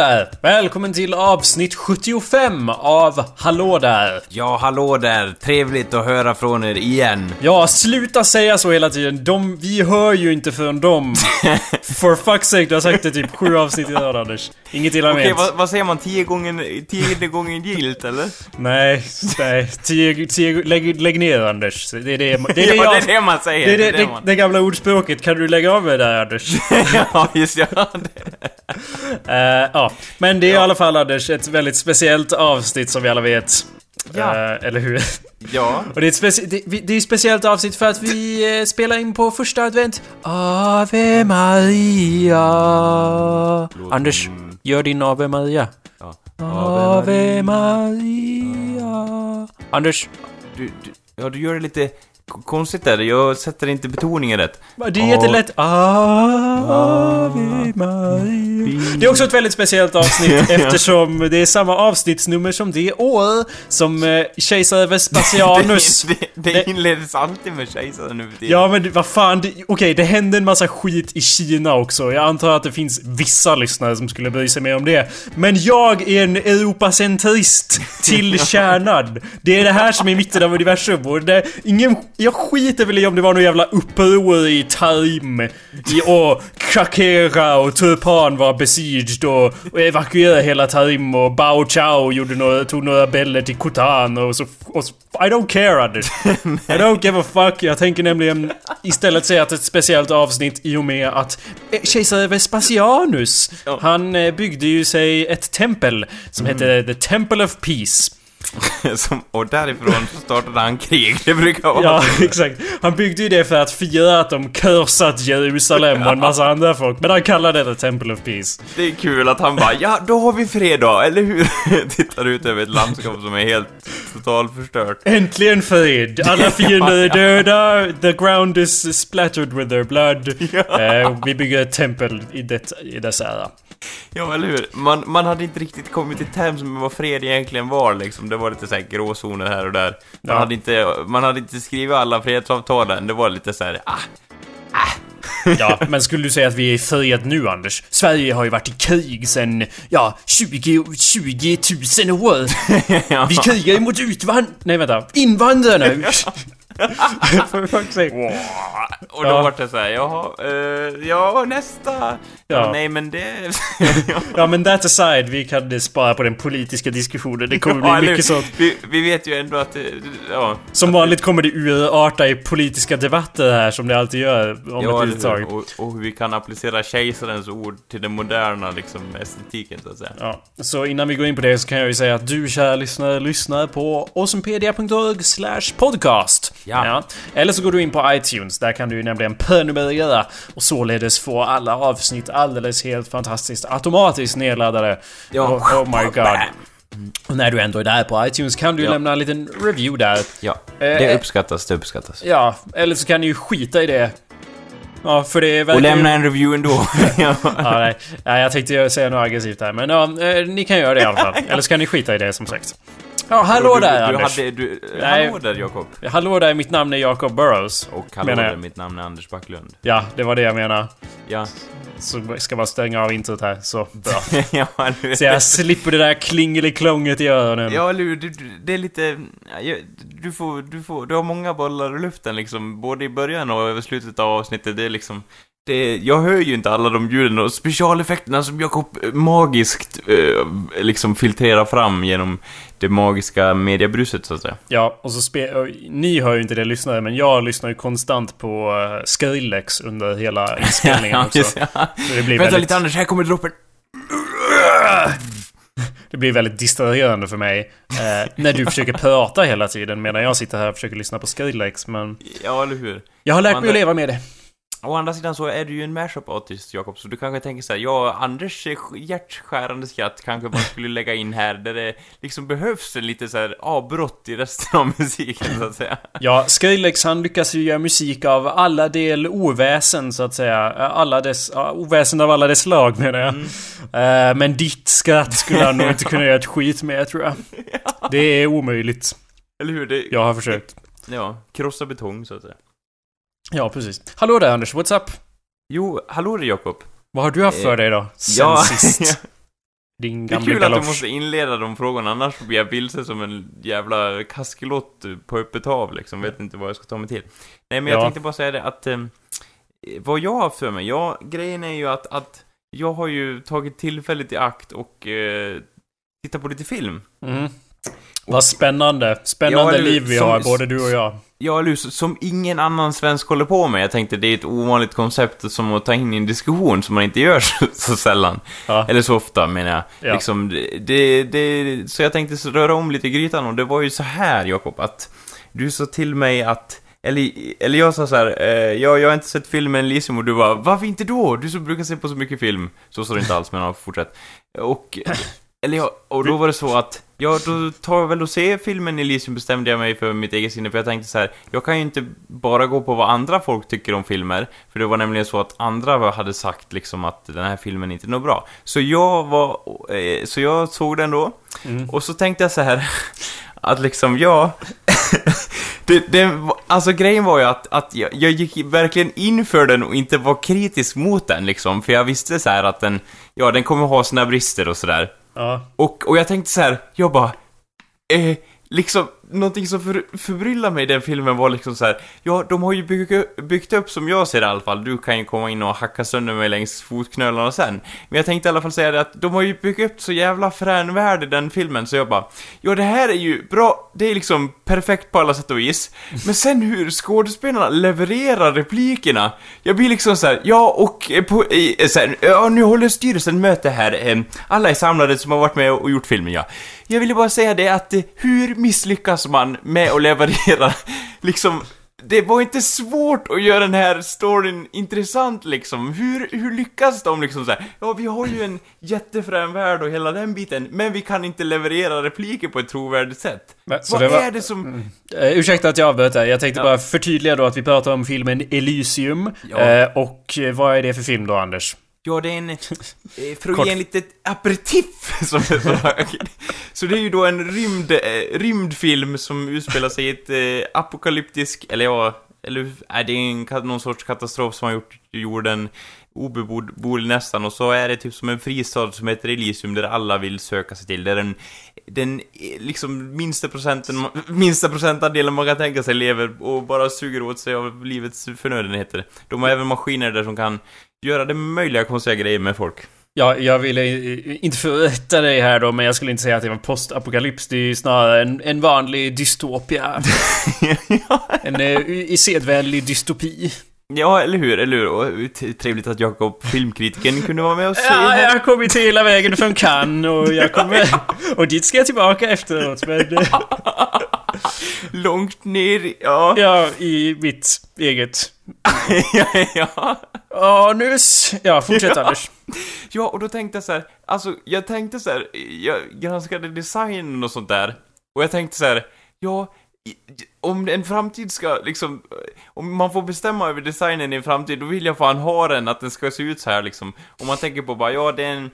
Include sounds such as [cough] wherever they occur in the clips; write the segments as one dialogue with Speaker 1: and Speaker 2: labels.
Speaker 1: Där! Välkommen till avsnitt 75 av Hallå där!
Speaker 2: Ja, hallå där! Trevligt att höra från er igen.
Speaker 1: Ja, sluta säga så hela tiden. De, vi hör ju inte förrän de... [laughs] For fuck's sake, du har sagt det typ sju avsnitt i rad Anders. Inget illa
Speaker 2: Okej,
Speaker 1: ment.
Speaker 2: vad, vad säger man? Tio gånger, tionde gången gilt, eller?
Speaker 1: Nej, nej. Tio, tio, lägg, lägg ner Anders. Det är det, det, är det, [laughs]
Speaker 2: ja,
Speaker 1: jag,
Speaker 2: det är det man säger.
Speaker 1: det, är det, det,
Speaker 2: man...
Speaker 1: det gamla ordspråket. Kan du lägga av med det där Anders? [laughs]
Speaker 2: ja, just ja. Det. [laughs]
Speaker 1: Eh, ja, men det är i
Speaker 2: Ja.
Speaker 1: alla fall Anders ett väldigt speciellt avsnitt som vi alla vet.
Speaker 2: Ja.
Speaker 1: Eh, eller hur? [laughs]
Speaker 2: Ja.
Speaker 1: Och det är speci- det, det är ett speciellt avsnitt för att vi eh, spelar in på första advent. Ave Maria. Anders, gör din Ave Maria.
Speaker 2: ja.
Speaker 1: Ave Maria. Anders,
Speaker 2: Du, du, ja, du gör det lite konstigt där. Jag sätter inte betoningen rätt.
Speaker 1: det är jättelätt. Ave Maria. Det är också ett väldigt speciellt avsnitt [laughs] eftersom det är samma avsnittsnummer som det år som eh, kejsare Vespasianus [laughs]
Speaker 2: det, det,
Speaker 1: Det-
Speaker 2: det inleds alltid med kejsaren nu.
Speaker 1: Ja men vad fan, det- okej det hände en massa skit i Kina också. Jag antar att det finns vissa lyssnare som skulle bry sig mer om det. Men jag är en Europacentrist till [laughs] kärnan. Det är det här som är mitten av universum och det, ingen, jag skiter väl i om det var någon jävla uppror i Tarim. I, och Shakira och Turpan var besieged och, och evakuerade hela Tarim och Bao Chao gjorde några, tog några bäller till Khotan och så, och så... I don't care Anders. I don't give a fuck. Jag tänker nämligen istället säga att ett speciellt avsnitt i och med att eh, kejsare Vespasianus, han eh, byggde ju sig ett tempel som hette The Temple of Peace. [laughs]
Speaker 2: Som, och därifrån så startade han krig. Det brukar vara
Speaker 1: Ja, exakt. Han byggde ju det för att fira att de kursat Jerusalem och en massa andra folk. Men han kallade det Temple of Peace.
Speaker 2: Det är kul att han bara ja, då har vi fred då, eller hur? [laughs] Tittar ut över ett landskap som är helt totalförstört.
Speaker 1: Äntligen fred! Alla [laughs] fiender är döda, the ground is splattered with their blood. Eh, vi bygger ett tempel i, det, i dess ära.
Speaker 2: Ja, eller hur? Man, man hade inte riktigt kommit till terms med vad fred egentligen var liksom. Det var lite såhär gråzoner här och där. Man,
Speaker 1: Ja.
Speaker 2: hade inte, man hade inte skrivit alla fredsavtalen. Det var lite såhär, ah,
Speaker 1: Ja, men skulle du säga att vi är i fred nu Anders? Sverige har ju varit i krig sen, ja, 20, 20 000 år. [laughs] Vi krigar ju mot utvand... Nej vänta, invandrarna! [laughs] For fuck's sake.
Speaker 2: Och då
Speaker 1: Ja.
Speaker 2: var det såhär, jaha, eh, ja, nästa. Ja.
Speaker 1: Ja.
Speaker 2: nej men det... [laughs]
Speaker 1: Ja men that aside, vi kan spara på den politiska diskussionen. Det kommer
Speaker 2: Ja,
Speaker 1: bli mycket sånt.
Speaker 2: Vi, vi vet ju ändå att, det- ja.
Speaker 1: Som vanligt kommer det urarta i politiska debatter här som det alltid gör om
Speaker 2: Ja,
Speaker 1: ett litet tag.
Speaker 2: Och, och hur vi kan applicera kejsarens ord till den moderna liksom, estetiken, så att säga.
Speaker 1: Ja, så innan vi går in på det så kan jag ju säga att du kära lyssnare lyssnar på awesomepedia.org slash podcast.
Speaker 2: Ja.
Speaker 1: Eller så går du in på iTunes, där kan du ju nämligen prenumerera och således få alla avsnitt alldeles helt fantastiskt automatiskt nedladdade.
Speaker 2: Ja.
Speaker 1: Oh, oh my god. Och när du ändå är där på iTunes kan du
Speaker 2: Ja.
Speaker 1: lämna en liten review där.
Speaker 2: Ja, det
Speaker 1: Eh,
Speaker 2: uppskattas, det uppskattas.
Speaker 1: Ja, eller så kan du ju skita i det. Ja, för det verkar
Speaker 2: Och lämna en review ändå. [laughs] ja.
Speaker 1: Ja, nej. nej, jag tänkte säga något aggressivt här, men ja, eh, ni kan göra det i alla fall. [laughs] Eller så kan ni skita i det som sagt. Ja, hallå
Speaker 2: du,
Speaker 1: där
Speaker 2: du,
Speaker 1: Anders.
Speaker 2: hade, du,
Speaker 1: Nej.
Speaker 2: Hallå där Jakob.
Speaker 1: Hallå där, mitt namn är Jacob Burrows.
Speaker 2: Och hallå där, mitt namn är Anders Backlund.
Speaker 1: Ja, det var det jag menade.
Speaker 2: Ja.
Speaker 1: Så ska bara stänga av introt här, så bra. [laughs]
Speaker 2: ja, hur?
Speaker 1: Så jag slipper det där klingeliklonget i öronen.
Speaker 2: Ja, eller hur? Du, du, det är lite... Du får, du får... Du har många bollar i luften liksom, både i början och över slutet av avsnittet. Det är liksom... Det, jag hör ju inte alla de ljuden och specialeffekterna som Jakob eh, magiskt eh, liksom filtrerar fram genom det magiska mediebruset, så att säga.
Speaker 1: Ja, och så spe- ni hör ju inte det lyssnare, men jag lyssnar ju konstant på uh, Skrillex under hela [laughs] inspelningen också.
Speaker 2: ja.
Speaker 1: Blir
Speaker 2: Vänta
Speaker 1: väldigt...
Speaker 2: lite Anders, här kommer droppen. [laughs]
Speaker 1: Det blir väldigt distraherande för mig eh, när du försöker prata hela tiden medan jag sitter här och försöker lyssna på Skrillex, men...
Speaker 2: Ja, eller hur?
Speaker 1: Jag har lärt
Speaker 2: Man-
Speaker 1: mig att leva med det.
Speaker 2: Å andra sidan så är du ju en mashup-artist, Jakob, så du kanske tänker så här, ja, Anders hjärtskärande skratt kanske man skulle lägga in här, där det liksom behövs en lite så här avbrott i resten av [laughs] musiken, så att säga.
Speaker 1: Ja, Skrillex han lyckas ju göra musik av alla del oväsen så att säga. Alla dess... Oväsen av alla dess slag menar jag. Eh, men ditt skratt skulle han nog inte kunna göra ett skit med tror jag. [laughs] Det är omöjligt.
Speaker 2: Eller hur? Det,
Speaker 1: Jag har försökt.
Speaker 2: Ja, krossa betong, så att säga.
Speaker 1: Ja, precis. Hallå där Anders, what's up?
Speaker 2: Jo, hallå där, Jakob.
Speaker 1: Vad har du haft för
Speaker 2: Eh,
Speaker 1: dig då? Sen
Speaker 2: Ja,
Speaker 1: sist. [laughs] Din
Speaker 2: Det är
Speaker 1: gamla
Speaker 2: kul att du
Speaker 1: galosch.
Speaker 2: måste inleda de frågorna, annars blir jag vilse som en jävla kaskelot på öppet hav liksom. Vet inte vad jag ska ta mig till. Nej, men jag
Speaker 1: Ja.
Speaker 2: tänkte bara säga det att... Eh, vad jag har haft för mig, ja, grejen är ju att, att jag har ju tagit tillfället i akt och eh, tittat på lite film.
Speaker 1: Mm. Vad spännande. Spännande
Speaker 2: Ja,
Speaker 1: liv vi
Speaker 2: som-
Speaker 1: har, både du och jag.
Speaker 2: Ja, hur? som ingen annan svensk håller på med. Jag tänkte det är ett ovanligt koncept som att ta in i en diskussion som man inte gör [laughs] så, så sällan.
Speaker 1: Ja.
Speaker 2: Eller så ofta menar jag.
Speaker 1: Ja.
Speaker 2: Liksom, det, det, så jag tänkte röra om lite i grytan och det var ju så här Jakob, att du sa till mig att eller, eller jag sa så här, eh, ja, jag har inte sett filmen Elysium och du var varför inte då? Du som brukar se på så mycket film. Så sa du inte alls, men ja, fortsätt. Och, eller ja, och då var det så att, ja, då tar jag väl och ser filmen Elysium bestämde jag mig för mitt eget sinne, för jag tänkte så här, jag kan ju inte bara gå på vad andra folk tycker om filmer, för det var nämligen så att andra hade sagt liksom att den här filmen inte är något bra. Så jag var, eh, så jag såg den då,
Speaker 1: Mm.
Speaker 2: och så tänkte jag så här [laughs] att liksom, ja... [laughs] det, det, alltså grejen var ju att, att jag, jag gick verkligen in för den och inte var kritisk mot den liksom, för jag visste så här att den, ja den kommer ha sina brister och sådär.
Speaker 1: Ja.
Speaker 2: Och, och jag tänkte så här, jag bara, eh, liksom, någonting som för, förbryllar mig i den filmen var liksom så här, ja, de har ju byggt, byggt upp, som jag ser det i alla fall, du kan ju komma in och hacka sönder mig längs fotknölarna sen. Men jag tänkte i alla fall säga det att de har ju byggt upp så jävla frän värld i den filmen, så jag bara, ja det här är ju bra, det är liksom perfekt på alla sätt och vis. Men sen hur skådespelarna levererar replikerna, jag blir liksom så här, ja och eh, på, eh, så här, ja nu håller styrelsen möte här, eh, alla är samlade som har varit med och gjort filmen ja. Jag ville bara säga det att eh, hur misslyckas man med att leverera [laughs] liksom det var inte svårt att göra den här storyn intressant liksom. Hur, hur lyckas de liksom så här? Ja, vi har ju en jättefrän värld och hela den biten, men vi kan inte leverera repliker på ett trovärdigt sätt.
Speaker 1: Men,
Speaker 2: Vad
Speaker 1: det var-
Speaker 2: är det som...
Speaker 1: Eh, ursäkta att jag avbröt där. Jag tänkte
Speaker 2: Ja.
Speaker 1: bara förtydliga då att vi pratar om filmen Elysium.
Speaker 2: Ja.
Speaker 1: Eh, och vad är det för film då, Anders?
Speaker 2: Ja, det är en... [laughs] eh, För att
Speaker 1: Kort.
Speaker 2: ge en litet aperitif, som [laughs] det så Så det är ju då en rymd, eh, rymdfilm som utspelar sig i ett eh, apokalyptisk, eller ja, eller är det är en, någon sorts katastrof som har gjort jorden obeboelig nästan, och så är det typ som en fristad som heter Elysium där alla vill söka sig till. Där den, den eh, liksom minsta procenten, minsta procentandelen man kan tänka sig lever och bara suger åt sig av livets förnödenheter. De har även maskiner där som kan göra det möjliga konstiga grejer med folk.
Speaker 1: Ja, jag ville eh, inte förrätta dig här då, men jag skulle inte säga att det var postapokalyps. Det är ju snarare en, en vanlig dystopia. [laughs] En eh, i sedvänlig dystopi.
Speaker 2: Ja, eller hur, eller hur? Och trevligt att Jakob, filmkritiken, kunde vara med se
Speaker 1: Ja, jag har kommit hela vägen från Cannes och jag kommer... Och dit ska jag tillbaka efteråt, men...
Speaker 2: Långt ner, ja.
Speaker 1: Ja, i mitt eget... [laughs]
Speaker 2: ja, ja.
Speaker 1: Ja, nu... s- Ja, fortsätt Anders.
Speaker 2: Ja, och då tänkte jag så här, alltså, jag tänkte så här, jag granskade designen och sånt där, och jag tänkte så här, ja, om en framtid ska liksom, om man får bestämma över designen i en framtid, då vill jag fan ha den, att den ska se ut så här liksom. Om man tänker på bara, ja, det är en,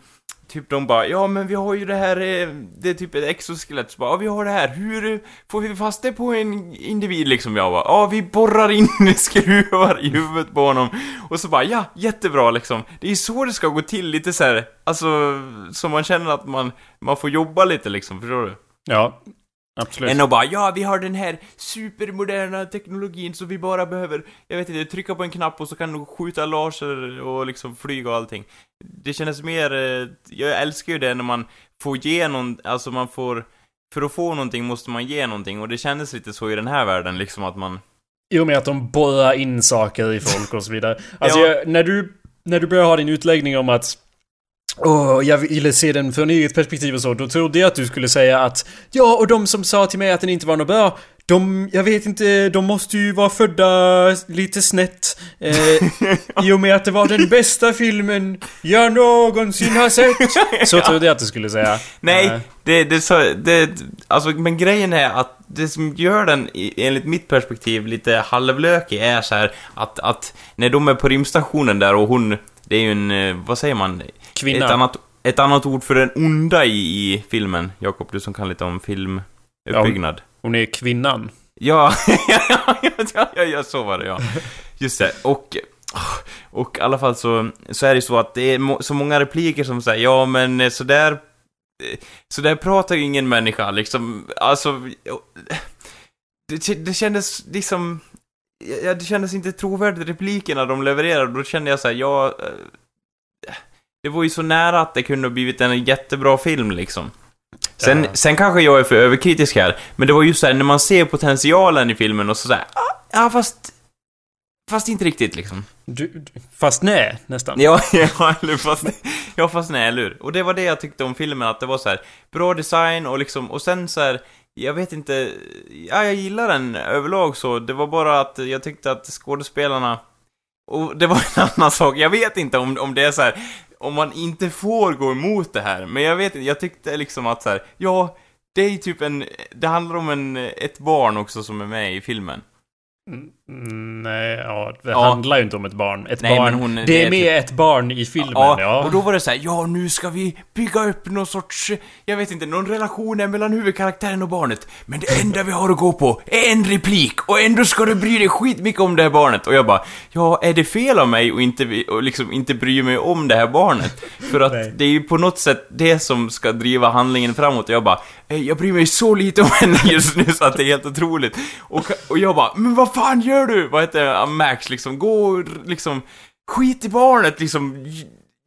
Speaker 2: typ de bara, ja men vi har ju det här, eh, det är typ ett exoskelett, så bara, ja vi har det här, hur får vi fast det på en individ liksom? Jag bara, ja vi borrar in [laughs] skruvar i huvudet på honom. Och så bara, ja, jättebra liksom. Det är så det ska gå till, lite så här, alltså, så man känner att man, man får jobba lite liksom, förstår du?
Speaker 1: Ja, absolut.
Speaker 2: Än att bara, ja vi har den här supermoderna teknologin så vi bara behöver, jag vet inte, trycka på en knapp och så kan du skjuta laser och liksom flyga och allting. Det kändes mer, eh, jag älskar ju det när man får ge någon, alltså man får, för att få någonting måste man ge någonting och det kändes lite så i den här världen liksom att man,
Speaker 1: Jo, med att de borrar in saker i folk och så vidare. [laughs] Alltså,
Speaker 2: Ja.
Speaker 1: jag, när du... När du börjar ha din utläggning om att... Åh, jag ville se den från eget perspektiv och så. Då trodde jag att du skulle säga att... Ja, och de som sa till mig att den inte var något bra. De, jag vet inte, de måste ju vara födda lite snett. Eh, I och med att det var den bästa filmen jag någonsin har sett. [laughs] Så trodde jag att du skulle säga.
Speaker 2: nej,
Speaker 1: Eh,
Speaker 2: det, det, så, det, alltså men grejen är att det som gör den, enligt mitt perspektiv, lite halvlökig är så här att, att när de är på rymdstationen där och hon, det är ju en, eh, vad säger man?
Speaker 1: Kvinna.
Speaker 2: Ett annat, ett annat ord för den onda i, i filmen. Jakob, du som kan lite om filmuppbyggnad.
Speaker 1: Hon är kvinnan. [laughs]
Speaker 2: Ja, ja, ja, ja, ja, så var det ja. Just det, och... Och i alla fall så, så är det så att det är så många repliker som säger ja men eh, så där Så där pratar ju ingen människa, liksom, alltså... Det, det kändes liksom... Ja, det kändes inte trovärdigt, replikerna de levererade, då kände jag så här, jag... Det var ju så nära att det kunde ha blivit en jättebra film, liksom. Sen,
Speaker 1: Ja.
Speaker 2: sen kanske jag är för överkritisk här, men det var ju så här, när man ser potentialen i filmen och så där, ah, ja fast... Fast inte riktigt liksom.
Speaker 1: Du, du- fast nej, nästan.
Speaker 2: Ja, [laughs] ja, eller fast, ja, fast nej, eller hur? Och det var det jag tyckte om filmen, att det var så här bra design och liksom, och sen så här, jag vet inte, ja, jag gillar den överlag så, det var bara att jag tyckte att skådespelarna, och det var en annan sak, jag vet inte om, om det är så här, om man inte får gå emot det här, men jag vet inte, jag tyckte liksom att så här, ja, det är ju typ en, det handlar om en, ett barn också som är med i filmen.
Speaker 1: Mm, nej, ja, det
Speaker 2: Ja.
Speaker 1: handlar ju inte om ett barn. Ett
Speaker 2: Nej,
Speaker 1: barn.
Speaker 2: hon-
Speaker 1: det
Speaker 2: det
Speaker 1: är med ett barn i filmen,
Speaker 2: Ja,
Speaker 1: ja.
Speaker 2: och då var det så här, ja nu ska vi bygga upp någon sorts, jag vet inte, någon relation mellan huvudkaraktären och barnet. Men det enda vi har att gå på är en replik och ändå ska du bry dig skitmycket om det här barnet. Och jag bara, ja är det fel av mig att inte, och liksom inte bry mig om det här barnet? För att det är ju på något sätt det som ska driva handlingen framåt. Och jag bara, "Eh, jag bryr mig så lite om henne just nu så att det är helt otroligt. Och, och jag bara, men vad fan gör du? Vad heter det? Max liksom, gå liksom, skit i barnet liksom.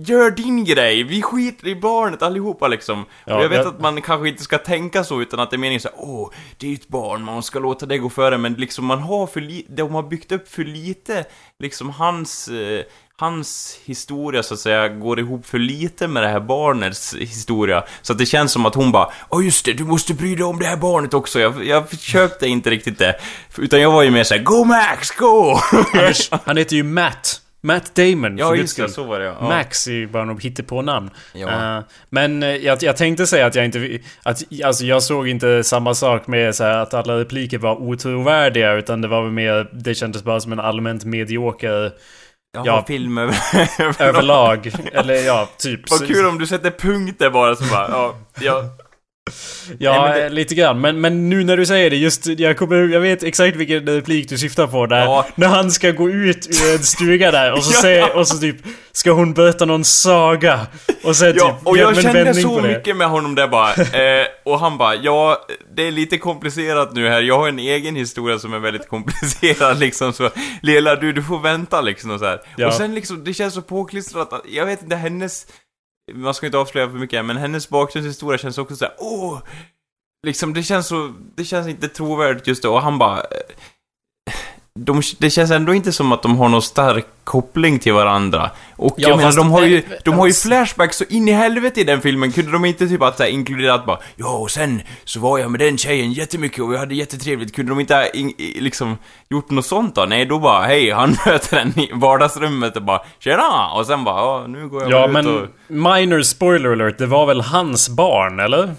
Speaker 2: Gör din grej, vi skiter i barnet allihopa liksom.
Speaker 1: Ja,
Speaker 2: och jag vet
Speaker 1: jag-
Speaker 2: att man kanske inte ska tänka så, utan att det är meningen såhär, åh, det är ju ett barn, man ska låta det gå före, men liksom man har för lite, de har byggt upp för lite, liksom hans, eh, hans historia så att säga går ihop för lite med det här barnets historia. Så att det känns som att hon bara, åh just det, du måste bry dig om det här barnet också. Jag, jag försökte inte riktigt det. Utan jag var ju mer såhär, go Max, go! [laughs]
Speaker 1: Anders, han heter ju Matt. Matt Damon,
Speaker 2: ja,
Speaker 1: för
Speaker 2: just det, så var det ja. ja.
Speaker 1: Max är ju bara något hittepå-namn.
Speaker 2: Ja.
Speaker 1: Eh, men eh, jag, jag tänkte säga att jag inte... Att, alltså jag såg inte samma sak med så här, att alla repliker var otrovärdiga utan det var väl mer... Det kändes bara som en allmänt medioker
Speaker 2: Jag
Speaker 1: Ja.
Speaker 2: har film över, [laughs]
Speaker 1: överlag. Eller ja, typ.
Speaker 2: Vad kul om du sätter punkt där bara så bara, ja, ja.
Speaker 1: Ja,
Speaker 2: Nej, men det-
Speaker 1: eh, lite grann. Men, men nu när du säger det, just jag, kommer, jag vet exakt vilken replik du syftar på där.
Speaker 2: Ja.
Speaker 1: När han ska gå ut ur en stuga där och så, [laughs]
Speaker 2: Ja.
Speaker 1: säger, och så typ ska hon berätta någon saga. Och sen
Speaker 2: Ja,
Speaker 1: typ
Speaker 2: och jag kände så mycket med honom där bara. Eh, och han bara, ja, det är lite komplicerat nu här. Jag har en egen historia som är väldigt komplicerad [laughs] liksom. Så Lela, du, du får vänta liksom och så.
Speaker 1: Ja.
Speaker 2: Och sen liksom, det känns så påklistrat att, jag vet inte, hennes... Man ska inte avslöja för mycket, men hennes bakgrundshistoria känns också såhär, åh! Liksom, det känns så, det känns inte trovärdigt just då. Och han bara... De, det känns ändå inte som att de har någon stark koppling till varandra. Och
Speaker 1: Ja,
Speaker 2: jag menar, de har ju, de har ju flashbacks så in i helvete i den filmen. Kunde de inte typ att så här, inkluderat bara Ja, och sen så var jag med den tjejen jättemycket och vi hade jättetrevligt. Kunde de inte ha in, liksom gjort något sånt då? Nej, då bara hej, han [laughs] möter en i vardagsrummet och bara Tjena! Och sen bara ja, nu går jag
Speaker 1: Ja,
Speaker 2: ut och...
Speaker 1: men minor spoiler alert, det var väl hans barn, eller?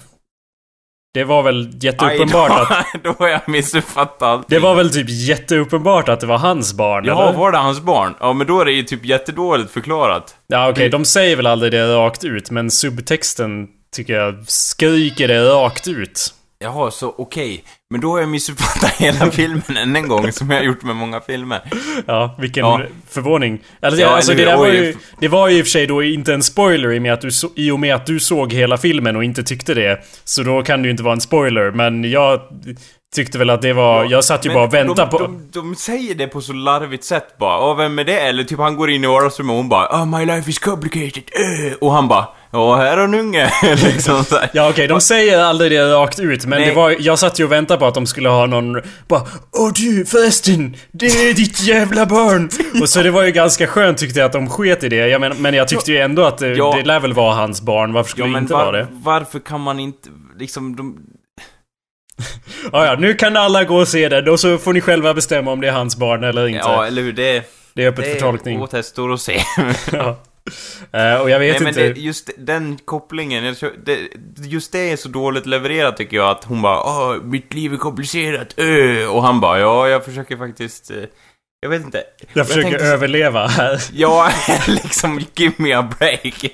Speaker 1: Det var väl jätteuppenbart
Speaker 2: Aj,
Speaker 1: att...
Speaker 2: då, [laughs] då har jag missuppfattat allting.
Speaker 1: Det var väl typ jätteuppenbart att det var hans barn,
Speaker 2: Jaha,
Speaker 1: eller?
Speaker 2: var det hans barn? Ja, men då är det ju typ jättedåligt förklarat.
Speaker 1: Ja okej, de säger väl aldrig det rakt ut, men subtexten tycker jag skriker det rakt ut.
Speaker 2: Jaha, så okej. Men då har jag missuppfattat [laughs] hela filmen än en gång, som jag har gjort med många filmer.
Speaker 1: Ja, vilken
Speaker 2: Ja.
Speaker 1: förvåning. Alltså,
Speaker 2: Ja,
Speaker 1: alltså det där var ju... Det var ju i och för sig då inte en spoiler i och, med att du så, i och med att du såg hela filmen och inte tyckte det. Så då kan det ju inte vara en spoiler, men jag tyckte väl att det var... jag satt ju bara och väntade
Speaker 2: de,
Speaker 1: på...
Speaker 2: De, de säger det på så larvigt sätt bara. Ja, vem är det? Eller typ han går in i vardagsrummet och hon bara oh, my life is complicated. eh." Och han bara Ja, här har en unge. [laughs] liksom så här.
Speaker 1: Ja okej, de säger aldrig det rakt ut men
Speaker 2: Nej.
Speaker 1: det var, jag satt ju och väntade på att de skulle ha någon bara Åh du förresten, det är ditt jävla barn! [laughs] och så det var ju ganska skönt tyckte jag att de sket i det. Jag men, men jag tyckte ju ändå att det,
Speaker 2: Ja.
Speaker 1: det lär väl vara hans barn, varför skulle
Speaker 2: Ja,
Speaker 1: det inte
Speaker 2: var,
Speaker 1: vara det?
Speaker 2: varför kan man inte liksom... De, [laughs]
Speaker 1: Ja, ja, nu kan alla gå och se den och så får ni själva bestämma om det är hans barn eller inte.
Speaker 2: ja, eller hur? Det,
Speaker 1: det är öppet
Speaker 2: det
Speaker 1: för tolkning.
Speaker 2: är återstår att se.
Speaker 1: ja. [laughs] Eh, och jag vet
Speaker 2: Nej, men
Speaker 1: inte...
Speaker 2: det, just den kopplingen, det, just det är så dåligt levererat tycker jag, att hon bara Åh, mitt liv är komplicerat, ö. Och han bara, ja, jag försöker faktiskt... Jag vet inte.
Speaker 1: Jag försöker
Speaker 2: tänkte-
Speaker 1: överleva här. [laughs]
Speaker 2: Ja, [laughs] liksom give me a break.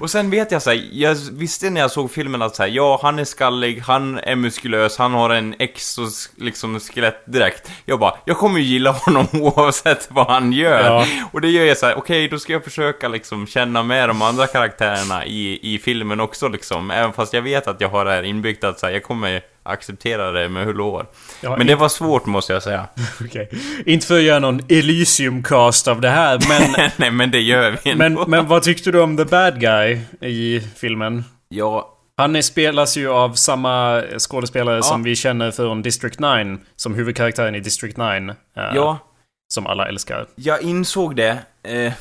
Speaker 2: Och sen vet jag så här, jag visste när jag såg filmen att så här, ja, han är skallig, han är muskulös, han har en exos, liksom skelettdräkt. Jag bara, jag kommer ju gilla honom [laughs] oavsett vad han gör.
Speaker 1: Ja.
Speaker 2: Och det gör jag så här, okej, då ska jag försöka liksom känna med de andra karaktärerna i, i filmen också liksom. Även fast jag vet att jag har det här inbyggt att så här, jag kommer acceptera det med hull och hår.
Speaker 1: Ja,
Speaker 2: Men det var svårt måste jag säga. [laughs]
Speaker 1: Okej. Inte för att göra någon Elysium-cast av det här, men... [laughs]
Speaker 2: Nej, men det gör vi
Speaker 1: men,
Speaker 2: ändå.
Speaker 1: men vad tyckte du om the bad guy i filmen?
Speaker 2: Ja,
Speaker 1: Han är, spelas ju av samma skådespelare
Speaker 2: Ja.
Speaker 1: som vi känner från District 9. Som huvudkaraktären i District 9. eh,
Speaker 2: ja.
Speaker 1: Som alla älskar.
Speaker 2: Jag insåg det. Eh,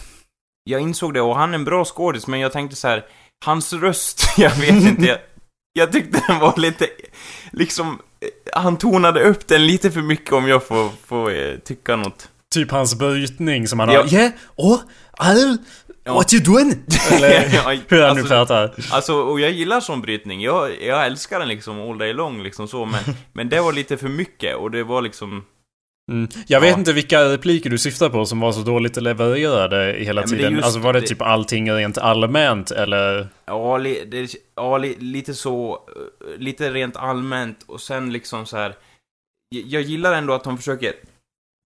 Speaker 2: jag insåg det och han är en bra skådis, men jag tänkte så här. Hans röst, [laughs] jag vet inte. Jag, tyckte den var lite, liksom, han tonade upp den lite för mycket om jag får, får eh, tycka något.
Speaker 1: Typ hans brytning som han
Speaker 2: Ja.
Speaker 1: har. Yeah, oh, I'll...
Speaker 2: Ja.
Speaker 1: What you doing? Eller [laughs]
Speaker 2: Ja,
Speaker 1: hur han nu
Speaker 2: alltså-
Speaker 1: pratar.
Speaker 2: Alltså, och jag gillar sån brytning. Jag, jag älskar den liksom all day long, liksom så, men, [laughs] men det var lite för mycket och det var liksom...
Speaker 1: Mm. Jag vet
Speaker 2: Ja.
Speaker 1: inte vilka repliker du syftar på som var så dåligt levererade hela
Speaker 2: Ja,
Speaker 1: tiden.
Speaker 2: just
Speaker 1: alltså var det,
Speaker 2: det-
Speaker 1: typ allting rent allmänt eller?
Speaker 2: Ja, li, det, ja li, lite så, eh, lite rent allmänt och sen liksom så här. Jag, gillar ändå att de försöker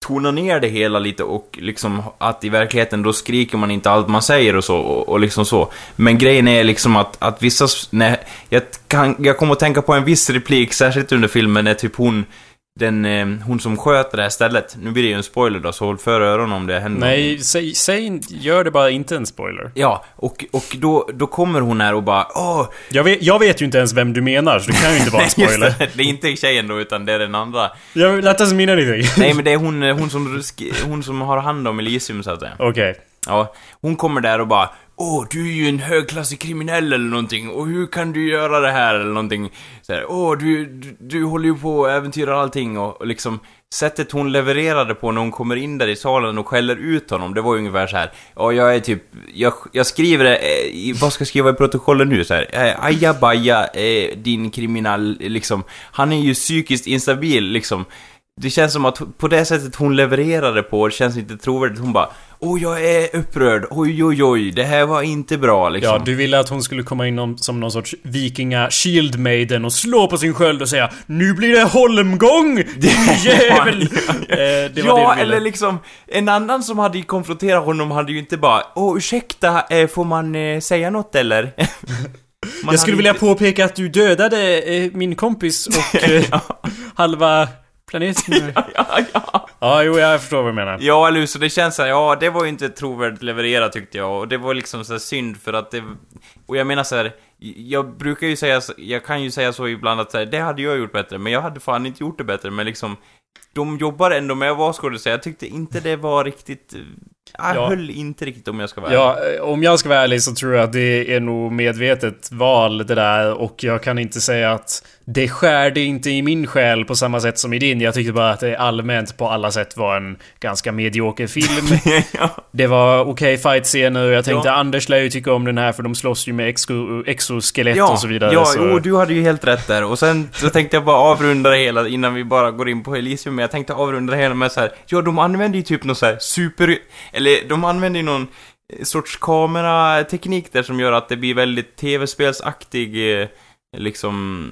Speaker 2: tona ner det hela lite och liksom att i verkligheten då skriker man inte allt man säger och så och, och liksom så. Men grejen är liksom att, att vissa, nej, jag, kan, jag kommer att tänka på en viss replik, särskilt under filmen, när typ hon den, eh, hon som sköter det här stället, nu blir det ju en spoiler då, så håll för öronen om det händer.
Speaker 1: Nej, säg, säg, gör det bara inte en spoiler.
Speaker 2: Ja, och, och då, då kommer hon här och bara Åh,
Speaker 1: Jag vet, jag vet ju inte ens vem du menar, så det kan ju inte vara en spoiler.
Speaker 2: det, det är inte tjejen då, utan det är den andra.
Speaker 1: Jag lät oss mina någonting.
Speaker 2: Nej, men det är hon, hon, som, hon som har hand om Elysium, så att säga.
Speaker 1: Okej.
Speaker 2: Ja, hon kommer där och bara Åh, du är ju en högklassig kriminell eller någonting, och hur kan du göra det här eller någonting? Så här, Åh, du, du, du håller ju på och äventyrar allting och, och liksom Sättet hon levererade på när hon kommer in där i salen och skäller ut honom, det var ju ungefär så här. Ja, jag är typ, jag, jag skriver det, eh, vad ska jag skriva i protokollet nu så här? Eh, ajabaja, eh, din kriminell, liksom. Han är ju psykiskt instabil, liksom. Det känns som att på det sättet hon levererade på, det känns inte trovärdigt. Hon bara Åh, jag är upprörd. Oj, oj, oj. Det här var inte bra, liksom.
Speaker 1: Ja, du ville att hon skulle komma in som någon sorts vikinga shield maiden och slå på sin sköld och säga Nu blir det holmgång! [laughs] Din jävel!
Speaker 2: Ja, [laughs] ja.
Speaker 1: Eh, det
Speaker 2: ja,
Speaker 1: du ville.
Speaker 2: eller liksom, en annan som hade konfronterat honom hade ju inte bara Åh, ursäkta, eh, får man eh, säga något eller? [laughs]
Speaker 1: Jag skulle vilja
Speaker 2: inte-
Speaker 1: påpeka att du dödade min kompis och halva planeten. [laughs]
Speaker 2: Ja, ja.
Speaker 1: ja, jo, jag förstår vad du menar.
Speaker 2: Ja, eller hur? Så det känns så här, ja, det var ju inte trovärdigt levererat tyckte jag. Och det var liksom så här synd för att det... Och jag menar så här, jag brukar ju säga, så- jag kan ju säga så ibland att så här, det hade jag gjort bättre, men jag hade fan inte gjort det bättre. Men liksom, de jobbar ändå med att vara skådespelare. Jag tyckte inte det var riktigt... Jag
Speaker 1: Ja.
Speaker 2: höll inte riktigt om jag ska vara ärlig.
Speaker 1: Ja, eh, om jag ska vara ärlig så tror jag att det är nog medvetet val det där och jag kan inte säga att det skärde inte i min själ på samma sätt som i din. Jag tyckte bara att det allmänt på alla sätt var en ganska medioker film. [laughs]
Speaker 2: ja.
Speaker 1: Det var okej fight-scener och jag tänkte
Speaker 2: Ja.
Speaker 1: Anders lär ju tycka om den här för de slåss ju med exo, exoskelett
Speaker 2: Ja,
Speaker 1: och så vidare.
Speaker 2: ja
Speaker 1: så...
Speaker 2: jo, du hade ju helt rätt där. Och sen så tänkte jag bara avrunda det hela innan vi bara går in på Elysium. Men jag tänkte avrunda det hela med så här. ja de använder ju typ någon så här super... Eller de använder ju någon eh, sorts kamerateknik där som gör att det blir väldigt tv-spelsaktig eh, liksom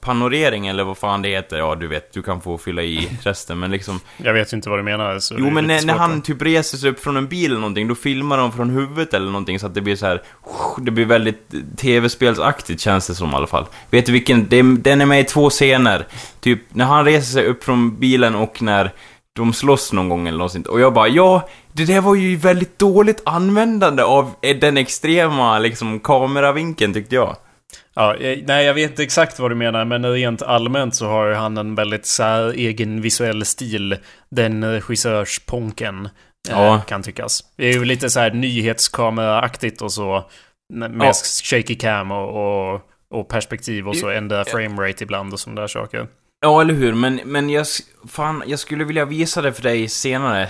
Speaker 2: panorering eller vad fan det heter. Ja, du vet, du kan få fylla i [laughs] resten, men liksom...
Speaker 1: Jag vet inte vad du menar. Så
Speaker 2: Jo, men när, när han typ reser sig upp från en bil eller någonting, då filmar de från huvudet eller någonting så att det blir så här. [laughs] Det blir väldigt tv-spelsaktigt känns det som i alla fall. Vet du vilken? Det, den är med i två scener. Typ när han reser sig upp från bilen och när de slåss någon gång eller något sånt. Och jag bara, ja, det där var ju väldigt dåligt användande av den extrema liksom kameravinkeln tyckte jag.
Speaker 1: Ja, eh, nej jag vet inte exakt vad du menar men rent allmänt så har han en väldigt så här, egen visuell stil. Den regissörsponken. eh,
Speaker 2: Ja.
Speaker 1: Kan tyckas. Det är ju lite så här nyhetskameraaktigt och så. Med
Speaker 2: Ja.
Speaker 1: shaky cam och, och, och perspektiv och så ändra framerate ibland och sådana där saker.
Speaker 2: Ja, eller hur? Men, men jag, fan, jag skulle vilja visa det för dig senare,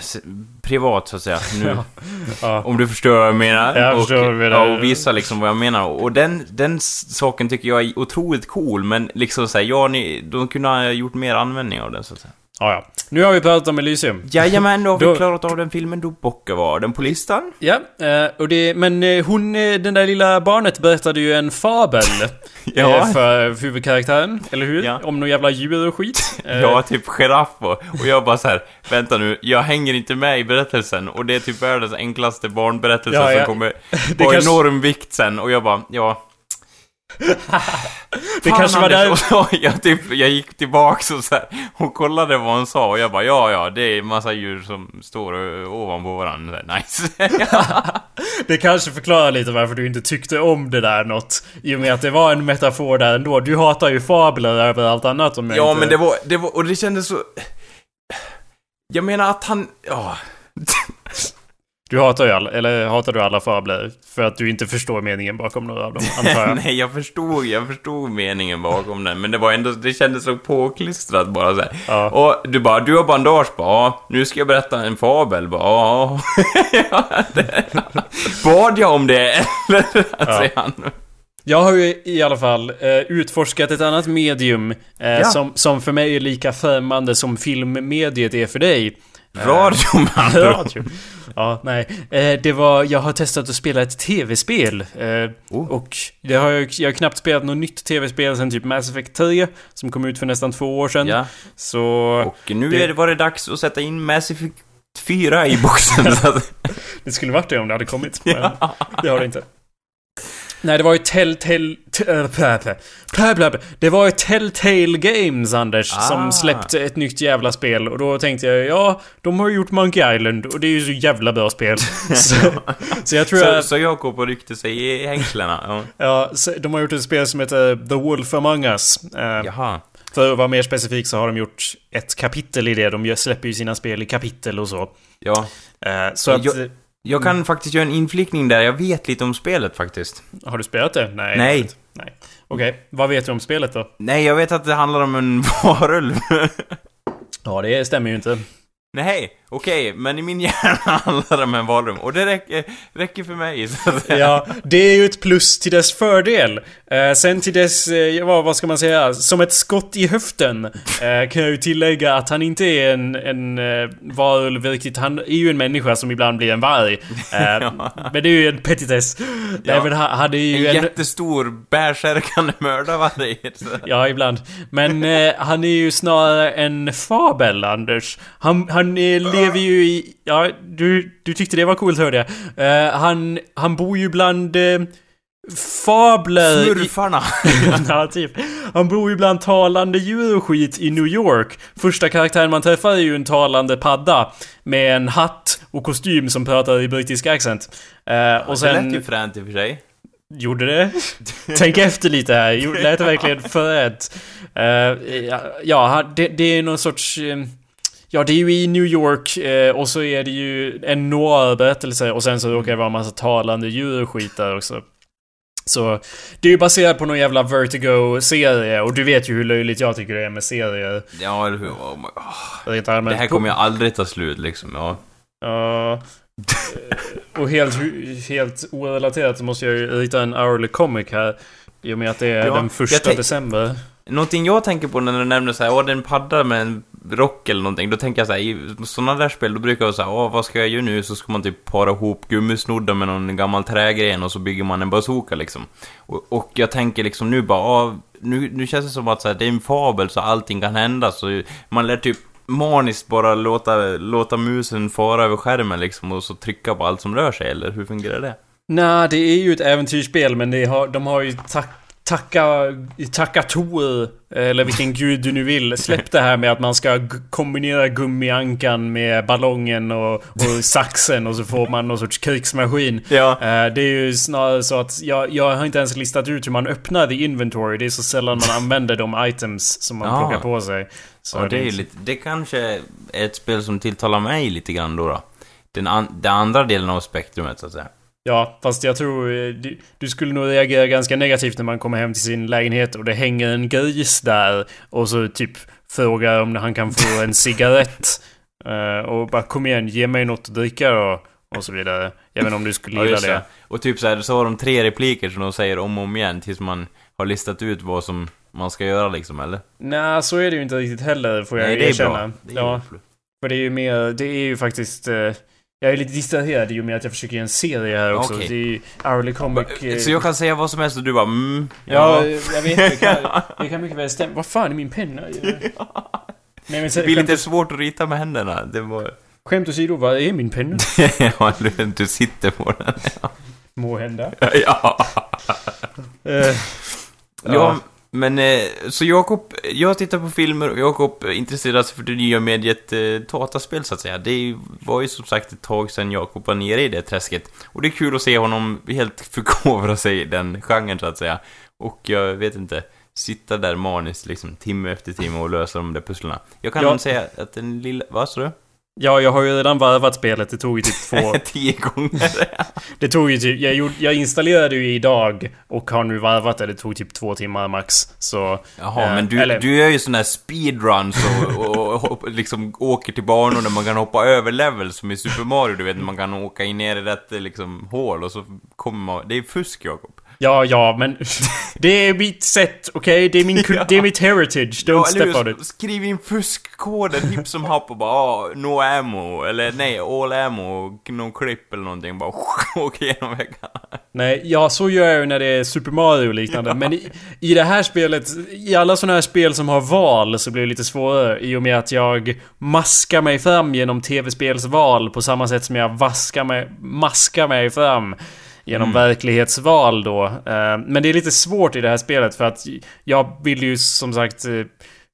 Speaker 2: privat så att säga. Nu, [laughs]
Speaker 1: Ja.
Speaker 2: Om du förstår vad jag menar.
Speaker 1: Jag
Speaker 2: och,
Speaker 1: förstår vad du menar.
Speaker 2: Ja, och visa liksom vad jag menar. Och den, den saken tycker jag är otroligt cool, men liksom såhär, ja, ni, de kunde ha gjort mer användning av den så att säga.
Speaker 1: Ja, ja. Nu har vi pratat om Elysium.
Speaker 2: Jajamän, då har vi
Speaker 1: Då-
Speaker 2: klarat av den filmen. Då bockar var den på listan.
Speaker 1: Ja, eh, och det, men eh, hon, eh, den där lilla barnet berättade ju en fabel [laughs]
Speaker 2: Ja.
Speaker 1: för huvudkaraktären, eller hur?
Speaker 2: Ja.
Speaker 1: Om någon jävla djur och skit. [laughs]
Speaker 2: Ja, typ giraff och, jag bara så här, vänta nu, jag hänger inte med i berättelsen och det är typ världens enklaste barnberättelse
Speaker 1: Ja, ja.
Speaker 2: som kommer [laughs]
Speaker 1: kanske-
Speaker 2: enorm vikt sen och jag bara, ja.
Speaker 1: Det
Speaker 2: Fan,
Speaker 1: kanske var där... [laughs]
Speaker 2: Jag, typ, jag gick tillbaks och så här, hon kollade vad hon sa och jag bara, ja, ja, det är massa djur som står ovanpå varandra. Här, Nice. [laughs]
Speaker 1: Det kanske förklarar lite varför du inte tyckte om det där något. I och med att det var en metafor där ändå. Du hatar ju fabler över allt annat om jag
Speaker 2: ja,
Speaker 1: inte...
Speaker 2: men det var, det var, och det kändes så... Jag menar att han, ja.
Speaker 1: Du hatar ju alla, eller hatar du alla fabler? För att du inte förstår meningen bakom några av dem, [laughs] antar jag.
Speaker 2: Nej, jag förstod, jag förstod meningen bakom den, men det var ändå, det kändes så påklistrat bara så.
Speaker 1: Ja.
Speaker 2: Och du bara, du har bandage, bara, ja, nu ska jag berätta en fabel, bara, ja. ja [laughs] det, bad jag om det, [laughs] eller? Säger han.
Speaker 1: Jag har ju i alla fall eh, utforskat ett annat medium eh,
Speaker 2: Ja.
Speaker 1: som, som för mig är lika främmande som filmmediet är för dig.
Speaker 2: Radio med andra.
Speaker 1: Radio. Ja, nej. Eh, det var, jag har testat att spela ett tv-spel. Eh,
Speaker 2: Oh.
Speaker 1: Och det har jag, jag har knappt spelat något nytt tv-spel sen typ Mass Effect 3. Som kom ut för nästan två år sedan.
Speaker 2: Ja,
Speaker 1: Så...
Speaker 2: och nu
Speaker 1: Det-
Speaker 2: är det, var det dags att sätta in Mass Effect 4 i boxen. [laughs]
Speaker 1: Det skulle varit det om det hade kommit. [laughs] Men det har det inte. Nej, det var ju Telltale... äh. Det var ju Telltale Games, Anders,
Speaker 2: Ah.
Speaker 1: som släppte ett nytt jävla spel. Och då tänkte jag, ja, de har ju gjort Monkey Island och det är ju så jävla bra spel. [laughs] så, så jag tror
Speaker 2: så,
Speaker 1: att...
Speaker 2: så Jakob och ryckte sig i hängslena. Ja.
Speaker 1: Ja, så de har gjort ett spel som heter The Wolf Among Us. Eh,
Speaker 2: Jaha.
Speaker 1: För att vara mer specifik så har de gjort ett kapitel i det. De släpper ju sina spel i kapitel och så.
Speaker 2: Ja.
Speaker 1: Eh, så att...
Speaker 2: Jag- Jag kan faktiskt göra en inflikning där, jag vet lite om spelet faktiskt.
Speaker 1: Har du spelat det? Nej.
Speaker 2: Nej.
Speaker 1: Nej. Okej, vad vet du om spelet då?
Speaker 2: Nej, jag vet att det handlar om en [laughs] varulv.
Speaker 1: Ja, det stämmer ju inte.
Speaker 2: Nej, okej, men i min hjärna [laughs] handlar det om en varulv. Och det räcker, räcker för mig, så att säga.
Speaker 1: Ja, det är ju ett plus till dess fördel. Eh, sen till dess, eh, ja, vad ska man säga, som ett skott i höften eh, kan jag ju tillägga att han inte är en, en eh, varulv riktigt. Han är ju en människa som ibland blir en varg. Eh, [laughs] Men det är ju en petitess.
Speaker 2: Ja.
Speaker 1: Även han, han är
Speaker 2: En
Speaker 1: ju en...
Speaker 2: jättestor, bärsärkande mördarvarg. [laughs]
Speaker 1: Ja, ibland. Men eh, han är ju snarare en fabel, Anders. Han, han eh, lever ju i... Ja, du, du tyckte det var coolt, hörde jag. Eh, han, han bor ju bland eh, fabler...
Speaker 2: Smurfarna. [laughs]
Speaker 1: ja, typ. Han bor ju bland talande djur och skit i New York. Första karaktären man träffar är ju en talande padda. Med en hatt och kostym som pratar i brittisk accent. Eh, och
Speaker 2: Det lät ju
Speaker 1: sen...
Speaker 2: fränt i och för sig.
Speaker 1: Gjorde det? Tänk efter lite här. Lät det verkligen förrätt? Uh, ja, han- det, det är någon sorts... eh, Ja, det är ju i New York eh, och så är det ju en noir-berättelse och sen så råkar det vara en massa talande djur och skit där också. Så det är ju baserat på någon jävla Vertigo-serie och du vet ju hur löjligt jag tycker det är med serier.
Speaker 2: Ja, eller hur? Oh my- oh, det här kommer ju aldrig ta slut, liksom. Ja.
Speaker 1: Ja. [laughs] och helt, helt orelaterat så måste jag ju rita en hourly comic här. I och med att det är
Speaker 2: Ja,
Speaker 1: den första december.
Speaker 2: Någonting jag tänker på när du nämner så här, åh, det är en padda med en rock eller någonting, då tänker jag så här, i sådana där spel, då brukar jag säga, åh, vad ska jag göra nu? Så ska man typ para ihop gummisnoddar med någon gammal trägren och så bygger man en bazooka liksom. Och, och jag tänker liksom nu bara, åh, nu, nu känns det som att så här, det är en fabel så allting kan hända, så man lär typ maniskt bara låta, låta musen fara över skärmen liksom och så trycka på allt som rör sig, eller hur fungerar det?
Speaker 1: Nej, det är ju ett äventyrsspel men det har, de har ju tack, tacka, tacka Tor, eller vilken gud du nu vill, släpp det här med att man ska kombinera gummiankan med ballongen och, och saxen och så får man någon sorts krigsmaskin.
Speaker 2: Ja.
Speaker 1: Eh, Det är ju snarare så att jag, jag har inte ens listat ut hur man öppnar the inventory. Det är så sällan man använder de items som man
Speaker 2: Ja.
Speaker 1: plockar på sig. Så
Speaker 2: Ja, det är lite, det kanske är ett spel som tilltalar mig lite grann då. då. Den, an, den andra delen av spektrumet, så att säga.
Speaker 1: Ja, fast jag tror eh, du, du skulle nog reagera ganska negativt när man kommer hem till sin lägenhet och det hänger en gris där och så typ frågar om han kan få en cigarett. [laughs] Eh, och bara kom igen, ge mig något att dricka då. Och så vidare. Även om du skulle [laughs]
Speaker 2: Ja,
Speaker 1: gilla
Speaker 2: just
Speaker 1: det.
Speaker 2: Och typ så här, så har de tre repliker som de säger om och om igen tills man har listat ut vad som man ska göra liksom, eller?
Speaker 1: Nej, så är det ju inte riktigt heller får jag
Speaker 2: Nej, det är
Speaker 1: erkänna.
Speaker 2: bra. Det är
Speaker 1: ja,
Speaker 2: bra.
Speaker 1: för det är ju mer, det är ju faktiskt... Eh, jag är lite distraherad i och med att jag försöker göra en serie här också.
Speaker 2: Okej.
Speaker 1: Det är ju Hourly Comic... eh,
Speaker 2: Så jag kan säga vad som helst och du bara mm,
Speaker 1: Ja, jag vet. Det kan, [laughs] det kan mycket väl stämma. Vad fan är min penna? Nej men
Speaker 2: Det blir
Speaker 1: skämt,
Speaker 2: lite svårt att rita med händerna. Det var...
Speaker 1: skämt åsido, vad är min penna? [laughs]
Speaker 2: ja, du, du sitter på den.
Speaker 1: Må hända.
Speaker 2: ja.
Speaker 1: Eh,
Speaker 2: ja. Men eh, så Jakob, jag tittar på filmer och Jakob intresserar sig för det nya mediet eh, dataspel så att säga. Det var ju som sagt ett tag sedan Jakob var nere i det träsket. Och det är kul att se honom helt [laughs] förkovra sig i den genren så att säga. Och jag vet inte, sitta där maniskt liksom timme efter timme och lösa de där pusslarna. Jag kan
Speaker 1: Ja.
Speaker 2: säga att den lilla, vad sa du?
Speaker 1: Ja, jag har ju redan varvat spelet. Det tog ju typ två... [laughs]
Speaker 2: Tio gånger. [laughs]
Speaker 1: Det tog ju typ... Jag, gjorde, jag installerade ju idag och har nu varvat det. Det tog typ två timmar max. Så...
Speaker 2: Jaha,
Speaker 1: Eh,
Speaker 2: men du,
Speaker 1: eller-
Speaker 2: du gör ju såna här speedruns och, och, och, liksom åker till banor där man kan hoppa över levels som i Super Mario, du vet, man kan åka in ner i rätt liksom, hål och så kommer man... Det är fusk, Jakob.
Speaker 1: Ja, ja, men... [laughs] det är mitt sätt, okej? Det är min... kul- [laughs] Det är mitt heritage. Don't
Speaker 2: Ja,
Speaker 1: step on it.
Speaker 2: Skriv in fuskkoden hipp som happ och bara ah, no ammo, eller nej, all ammo, no clip eller någonting, bara [laughs] åker igenom väggarna.
Speaker 1: Nej, ja så gör jag ju när det är Super Mario och liknande. Men i, i det här spelet, i alla sådana här spel som har val så blir det lite svårare. I och med att jag maskar mig fram genom tv-spelsval på samma sätt som jag vaskar mig, maskar mig fram genom
Speaker 2: Mm.
Speaker 1: verklighetsval då. Eh, Men det är lite svårt i det här spelet för att jag vill ju som sagt eh,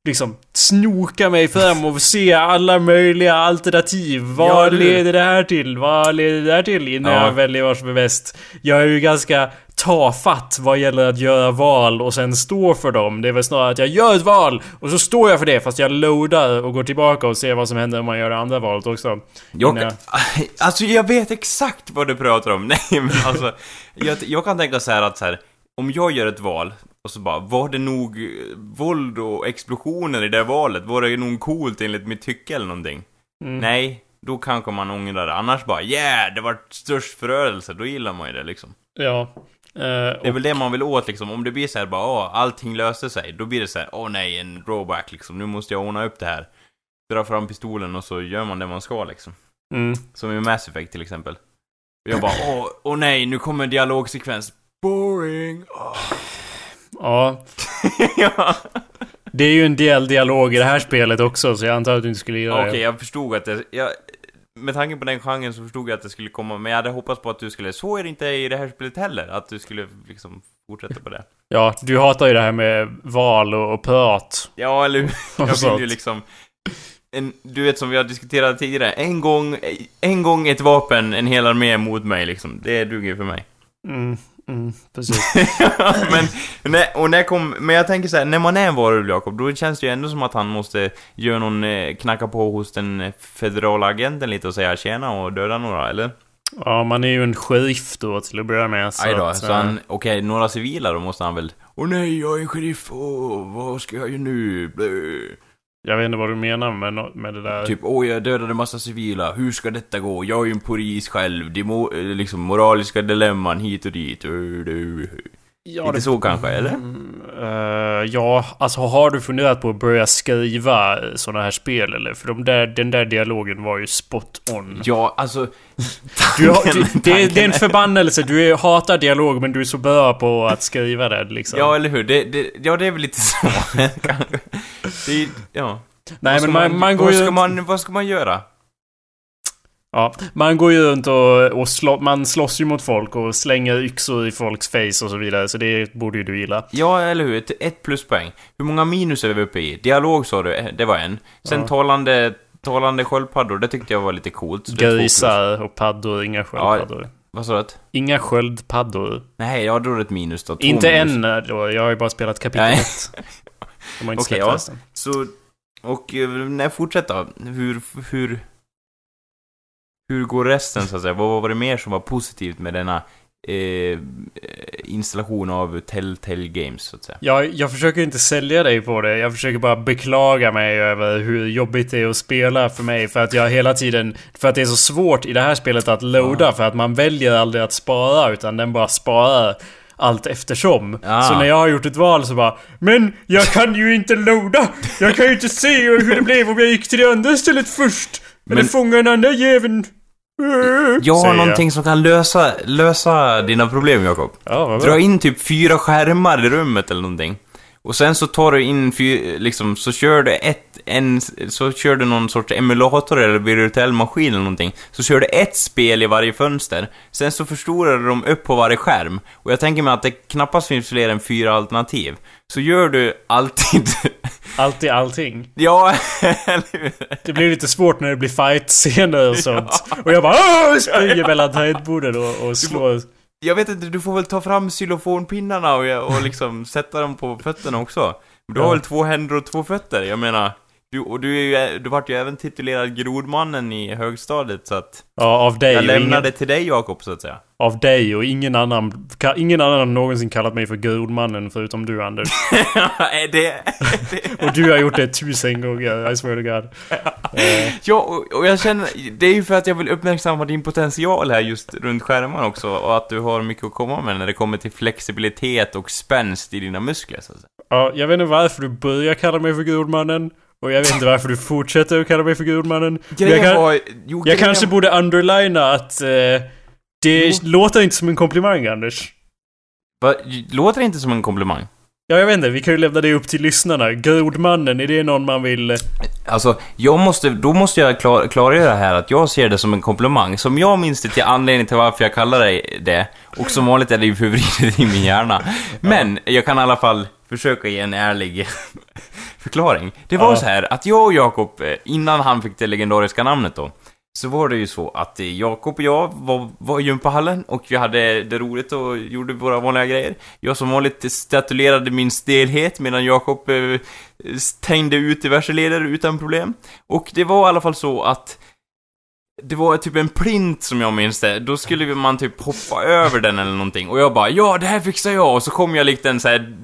Speaker 1: liksom snoka mig fram och se alla möjliga alternativ.
Speaker 2: Ja,
Speaker 1: Vad
Speaker 2: hur?
Speaker 1: leder det här till? Vad leder det här till? Innan
Speaker 2: Ja.
Speaker 1: jag väljer vad som är bäst. Jag är ju ganska tafatt vad gäller att göra val och sen stå för dem. Det är väl snarare att jag gör ett val och så står jag för det fast jag loadar och går tillbaka och ser vad som händer om man gör det andra valet också.
Speaker 2: Jag,
Speaker 1: Innan [laughs]
Speaker 2: alltså jag vet exakt vad du pratar om. [laughs] Nej men alltså, jag, jag kan tänka så här att så här, om jag gör ett val och så bara, var det nog eh, våld och explosioner i det valet? Var det nog coolt enligt mitt tycke eller någonting?
Speaker 1: Mm.
Speaker 2: Nej, då kanske man ångrar det. Annars bara, yeah, det var störst förödelse. Då gillar man ju det liksom.
Speaker 1: Ja. Eh,
Speaker 2: Det är väl det man vill åt liksom. Om det blir så här bara, åh, allting löser sig. Då blir det så här, åh nej, en drawback liksom. Nu måste jag ordna upp det här. Dra fram pistolen och så gör man det man ska liksom.
Speaker 1: mm.
Speaker 2: Som i Mass Effect till exempel. Och jag bara, åh, åh nej, nu kommer en dialogsekvens. Boring. Åh.
Speaker 1: Ja. [laughs]
Speaker 2: ja.
Speaker 1: Det är ju en del dialog i det här spelet också så jag antar att du inte skulle gilla
Speaker 2: Okej,
Speaker 1: det.
Speaker 2: jag förstod att det... Jag, med tanke på den genren så förstod jag att det skulle komma, men jag hade hoppats på att du skulle... Så är det inte i det här spelet heller, att du skulle liksom fortsätta på det. [laughs]
Speaker 1: Ja, du hatar ju det här med val och, och prat.
Speaker 2: Ja, eller hur? [laughs] Jag vill ju liksom... En, du vet som vi har diskuterat tidigare, en gång, en gång ett vapen, en hel armé mot mig liksom. Det duger för mig.
Speaker 1: Mm, mm, precis. [laughs]
Speaker 2: men, när, och när kom, men jag tänker så här, när man är en varulv Jakob, då känns det ju ändå som att han måste göra någon, eh, knacka på hos den eh, federala agenten lite och säga tjena och döda några, eller?
Speaker 1: Ja, man är ju en sheriff då till att börja med. Så
Speaker 2: Aj då,
Speaker 1: att,
Speaker 2: så
Speaker 1: eh,
Speaker 2: han, okej, några civila då måste han väl... Åh nej, jag är en sheriff, åh, vad ska jag göra nu? Blö.
Speaker 1: Jag vet inte vad du menar med, med det där.
Speaker 2: Typ, åh jag dödade massa civila, hur ska detta gå? Jag är ju en polis själv, det eh, liksom moraliska dilemman hit och dit.
Speaker 1: Ja,
Speaker 2: Inte så kanske, eller?
Speaker 1: Mm, eh, ja, alltså har du funderat på att börja skriva sådana här spel eller? För de där, den där dialogen var ju spot on.
Speaker 2: Ja, alltså...
Speaker 1: Du har, du, det, är- det är en förbannelse. Du hatar dialog men du är så bra på att skriva det liksom.
Speaker 2: Ja, eller hur? Det, det, ja, det är väl lite så. [laughs] Det, ja.
Speaker 1: Nej
Speaker 2: Vad ska
Speaker 1: men man, man, går
Speaker 2: vad
Speaker 1: ju
Speaker 2: ska
Speaker 1: runt,
Speaker 2: man, vad ska man göra?
Speaker 1: Ja, man går ju runt och, och slå, man slåss ju mot folk och slänger yxor i folks face och så vidare. Så det borde ju du gilla.
Speaker 2: Ja, eller hur? Ett, ett pluspoäng. Hur många minus är vi uppe i? Dialog sa du, eh, det var en. Sen
Speaker 1: Ja.
Speaker 2: talande, talande sköldpaddor, det tyckte jag var lite coolt.
Speaker 1: Grisar och paddor, inga sköldpaddor.
Speaker 2: Vad sa du?
Speaker 1: Inga sköldpaddor.
Speaker 2: Nej, ja, är det ett minus då. Två
Speaker 1: Inte
Speaker 2: minus.
Speaker 1: än då, jag har ju bara spelat kapitel
Speaker 2: Nej.
Speaker 1: 1. De har inte [laughs]
Speaker 2: Okej,
Speaker 1: släppt
Speaker 2: ja.
Speaker 1: resten.
Speaker 2: Så, och eh, när fortsätt då? Hur, hur... Hur går resten så att säga? Vad var det mer som var positivt med denna eh, installation av Telltale Games så att säga?
Speaker 1: Jag, jag försöker inte sälja dig på det. Jag försöker bara beklaga mig över hur jobbigt det är att spela för mig. För att jag hela tiden... För att det är så svårt i det här spelet att loada.
Speaker 2: Ja.
Speaker 1: För att man väljer aldrig att spara. Utan den bara sparar allt eftersom.
Speaker 2: Ah.
Speaker 1: Så när jag har gjort ett val så bara Men jag kan ju inte loada! Jag kan ju inte se hur det blev om jag gick till det andra stället först! Eller fånga den andra jäveln!
Speaker 2: Jag har någonting som kan lösa, lösa dina problem, Jakob.
Speaker 1: Ja.
Speaker 2: Dra in typ fyra skärmar i rummet eller någonting. Och sen så tar du in, fy, liksom, så kör du ett, en, så kör du någon sorts emulator eller virtuell maskin eller någonting. Så kör du ett spel i varje fönster. Sen så förstorar du dem upp på varje skärm. Och jag tänker mig att det knappast finns fler än fyra alternativ. Så gör du alltid... [laughs]
Speaker 1: Alltid allting.
Speaker 2: ja? [laughs]
Speaker 1: Det blir lite svårt när det blir fight-scener och sånt. Och jag bara springer mellan tangentbordet och, och slår.
Speaker 2: Jag vet inte, du får väl ta fram xylofonpinnarna och, och liksom sätta dem på fötterna också. Du har
Speaker 1: Ja.
Speaker 2: väl två händer och två fötter? Jag menar, du, och du, är ju, du vart ju även titulerad grodmannen i högstadiet så att
Speaker 1: Ja, av dig
Speaker 2: jag lämnar
Speaker 1: ingen,
Speaker 2: till dig Jakob så att säga.
Speaker 1: Av dig och ingen annan. Ingen annan har någonsin kallat mig för grodmannen förutom du Anders. [laughs]
Speaker 2: det. [laughs]
Speaker 1: Och du har gjort det tusen gånger, I swear to God.
Speaker 2: Ja, och, och jag känner, det är ju för att jag vill uppmärksamma din potential här just runt skärmen också och att du har mycket att komma med när det kommer till flexibilitet och spänst i dina muskler så att säga.
Speaker 1: ja, jag vet inte varför du börjar kalla mig för grodmannen. Och jag vet inte varför du fortsätter att kalla mig för grodmannen. Jag, kan,
Speaker 2: var, jo,
Speaker 1: jag kanske borde underlina att eh, det
Speaker 2: Jo.
Speaker 1: låter inte som en komplimang Anders.
Speaker 2: Va, låter det inte som en komplimang?
Speaker 1: Ja, jag vet inte. Vi kan ju lämna det upp till lyssnarna. Grodmannen, är det någon man vill... eh,
Speaker 2: Alltså, jag måste, då måste jag klar, klargöra här att jag ser det som en komplimang. Som jag minns det till anledning till varför jag kallar dig det. Och som vanligt är det ju förvridet i min hjärna. Men, jag kan i alla fall försöka ge en ärlig [laughs] förklaring. Det var
Speaker 1: Ja.
Speaker 2: så här att jag och Jakob, eh, innan han fick det legendariska namnet då, så var det ju så att eh, Jakob och jag var, var i gympahallen och vi hade det roligt och gjorde våra vanliga grejer. Jag som vanligt statuerade min stelhet medan Jakob eh, tänjde ut diverse leder utan problem. Och det var i alla fall så att det var typ en plint som jag minns det. Då skulle man typ hoppa över den eller någonting. Och jag bara ja, det här fixar jag. Och så kom jag likt en så här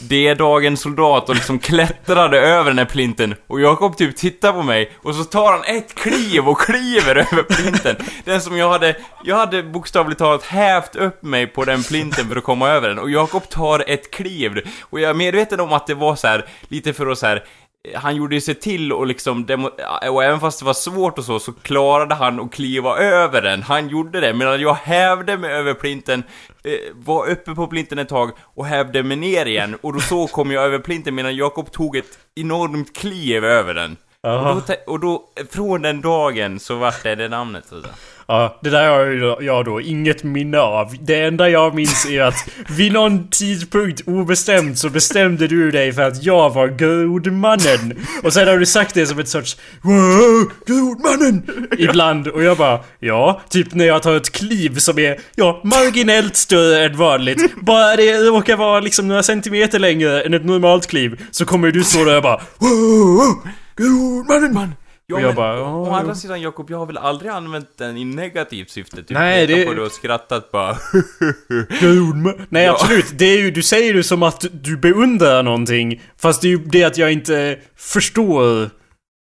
Speaker 2: D-dagens soldat och liksom klättrade över den här plinten. Och Jakob typ tittar på mig och så tar han ett kliv och kliver över plinten. Den som jag hade, jag hade bokstavligt talat hävt upp mig på den plinten för att komma över den. Och Jakob tar ett kliv. Och jag är medveten om att det var så här lite för att så här han gjorde ju sig till och liksom demo- och även fast det var svårt och så, så klarade han att kliva över den. Han gjorde det, medan jag hävde mig över plinten, eh, var uppe på plinten ett tag och hävde mig ner igen. Och då så kom jag över plinten medan Jakob tog ett enormt kliv över den. Och då, och då, från den dagen så vart det det namnet så att säga.
Speaker 1: Ja, det där har ju jag då inget minne av. Det enda jag minns är att vid någon tidpunkt obestämt så bestämde du dig för att jag var grodmannen. Och sen har du sagt det som ett sorts Wow, grodmannen! [laughs] Ibland. Och jag bara ja, typ när jag tar ett kliv som är ja, marginellt större än vanligt. Bara det råkar vara liksom några centimeter längre än ett normalt kliv. Så kommer du stå där och bara Wow, grodmannen!
Speaker 2: Ja,
Speaker 1: jag
Speaker 2: men,
Speaker 1: bara,
Speaker 2: å andra sidan Jakob, jag har väl aldrig använt den i negativt syfte? Typ
Speaker 1: Nej, det-
Speaker 2: på det och skrattat bara. [laughs]
Speaker 1: Nej
Speaker 2: Ja.
Speaker 1: absolut, det är ju, du säger ju som att du beundrar någonting. Fast det är ju det att jag inte förstår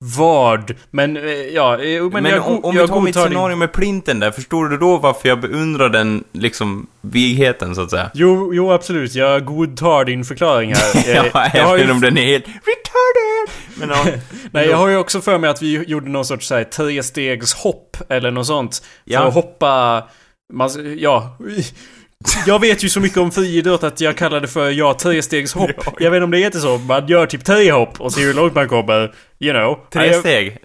Speaker 1: vad. Men eh, ja, eh, men,
Speaker 2: Men,
Speaker 1: jag,
Speaker 2: om, om
Speaker 1: jag
Speaker 2: vi tar mitt scenario med plinten där, förstår du då varför jag beundrar den, liksom, vigheten så att säga?
Speaker 1: Jo, jo absolut, jag godtar din förklaring här. [laughs] Eh,
Speaker 2: ja,
Speaker 1: jag har
Speaker 2: även
Speaker 1: ju,
Speaker 2: om den är helt retarded! Men ja, [laughs]
Speaker 1: nej, jag har ju också för mig att vi gjorde någon sorts så här, trestegshopp eller något sånt.
Speaker 2: Ja.
Speaker 1: För att hoppa... Man, ja... Jag vet ju så mycket om friidrott att jag kallar det för ja, trestegshopp.
Speaker 2: Ja.
Speaker 1: Jag vet inte om det heter så. Man gör typ tre hopp och ser hur långt man kommer. You know.
Speaker 2: tre
Speaker 1: jag,
Speaker 2: steg.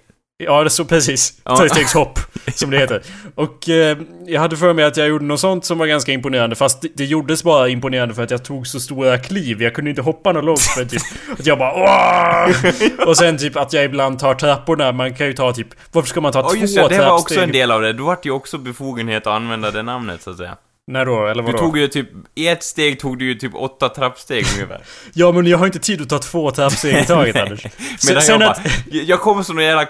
Speaker 1: Ja, det är så precis.
Speaker 2: Ja.
Speaker 1: Trestegshopp, [laughs] som det heter. Och eh, jag hade för mig att jag gjorde något sånt som var ganska imponerande. Fast det, det gjordes bara imponerande för att jag tog så stora kliv. Jag kunde inte hoppa något långt för typ [laughs] att jag bara Åh! Och sen typ att jag ibland tar trapporna. Man kan ju ta typ... Varför ska man ta
Speaker 2: Ja,
Speaker 1: två
Speaker 2: just det, det var också en del av det. Då vart ju också befogenhet att använda det namnet, så att säga.
Speaker 1: När då? Eller
Speaker 2: Du
Speaker 1: vadå?
Speaker 2: tog ju typ, i ett steg tog du ju typ åtta trappsteg ungefär. [laughs]
Speaker 1: Ja, men jag har inte tid att ta två trappsteg i taget [laughs] Anders.
Speaker 2: Medan
Speaker 1: sen
Speaker 2: jag
Speaker 1: att...
Speaker 2: bara, jag kommer som en jävla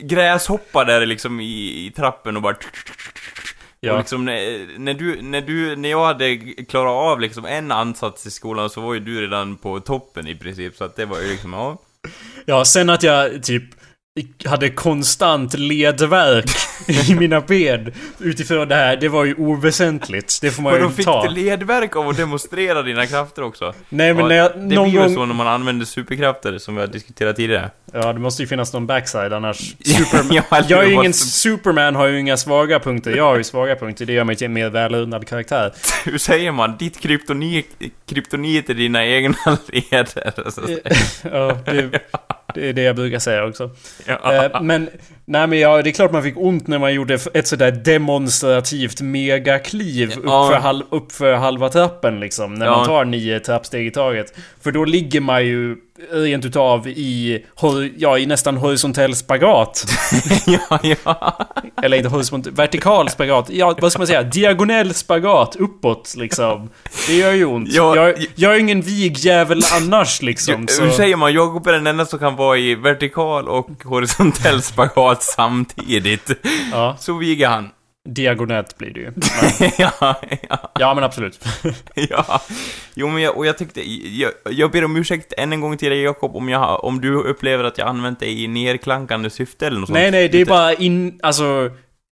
Speaker 2: gräshoppa där liksom i, i trappen och bara...
Speaker 1: Ja.
Speaker 2: Och liksom när, när du, när du, när jag hade klarat av liksom en ansats i skolan så var ju du redan på toppen i princip, så att det var ju liksom, ja.
Speaker 1: Ja, sen att jag typ hade konstant ledvärk [laughs] i mina ben utifrån det här. Det var ju oväsentligt. Det får man ju
Speaker 2: då fick
Speaker 1: ta.
Speaker 2: du ledverk av att demonstrera dina krafter också.
Speaker 1: Nej men när jag,
Speaker 2: det
Speaker 1: någon
Speaker 2: blir ju
Speaker 1: gång...
Speaker 2: så när man använder superkrafter, som vi har diskuterat tidigare.
Speaker 1: Ja, det måste ju finnas någon backside annars. [laughs] Superman...
Speaker 2: Ja, eller
Speaker 1: jag är ju ingen... Superman har ju inga svaga punkter. Jag har ju svaga punkter. Det gör mig till en mer välundad karaktär. [laughs]
Speaker 2: Hur säger man? Ditt kryptonit, kryptonit är dina egna leder.
Speaker 1: Ja, det, det är det jag brukar säga också. Eh, men, nej men ja, det är klart man fick ont när man gjorde ett sådär demonstrativt megakliv
Speaker 2: Ja.
Speaker 1: uppför, halv, uppför halva trappen liksom. När
Speaker 2: Ja.
Speaker 1: man tar nio trappsteg i taget. För då ligger man ju rent utav i, ja, i nästan horisontell spagat. [laughs]
Speaker 2: ja, ja.
Speaker 1: Eller inte horisontell, vertikal spagat. Ja, vad ska man säga? Diagonell spagat uppåt liksom. Det gör ju ont.
Speaker 2: Ja,
Speaker 1: jag, jag är ingen vigjävel annars liksom.
Speaker 2: Hur
Speaker 1: Så.
Speaker 2: säger man? Jakob är den enda som kan vara i vertikal och horisontell spagat samtidigt.
Speaker 1: Ja,
Speaker 2: Så viger han.
Speaker 1: Diagonellt blir det ju. [laughs]
Speaker 2: ja, ja,
Speaker 1: Ja men absolut. [laughs]
Speaker 2: ja. Jo, men jag, och jag tyckte... Jag, jag ber om ursäkt än en gång till dig, Jakob, om, jag, om du upplever att jag använt det i nerklankande syfte eller något sånt.
Speaker 1: Nej, nej, det är bara in... Alltså...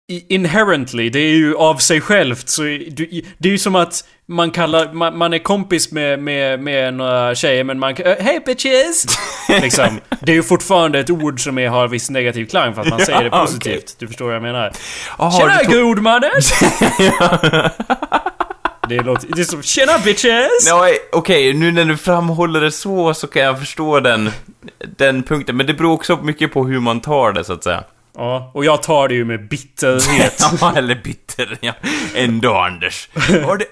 Speaker 1: Inherently, det är ju av sig självt. Så det är ju som att man kallar... Man, man är kompis med, med, med några tjejer, men man äh, Hej bitches! [laughs] liksom. Det är ju fortfarande ett ord som är, har viss negativ klang för att man [laughs] säger det
Speaker 2: Ja,
Speaker 1: positivt. Du förstår vad jag menar.
Speaker 2: Jaha,
Speaker 1: Tjena
Speaker 2: tog-
Speaker 1: grodmannen! [laughs] det låter... Det är som Tjena bitches!
Speaker 2: Okej, nu när du framhåller det så, så kan jag förstå den, den punkten. Men det beror också mycket på hur man tar det, så att säga.
Speaker 1: Ja, och jag tar det ju med bitterhet. [laughs]
Speaker 2: Ja, eller bitter, ja. Ändå, Anders. Det,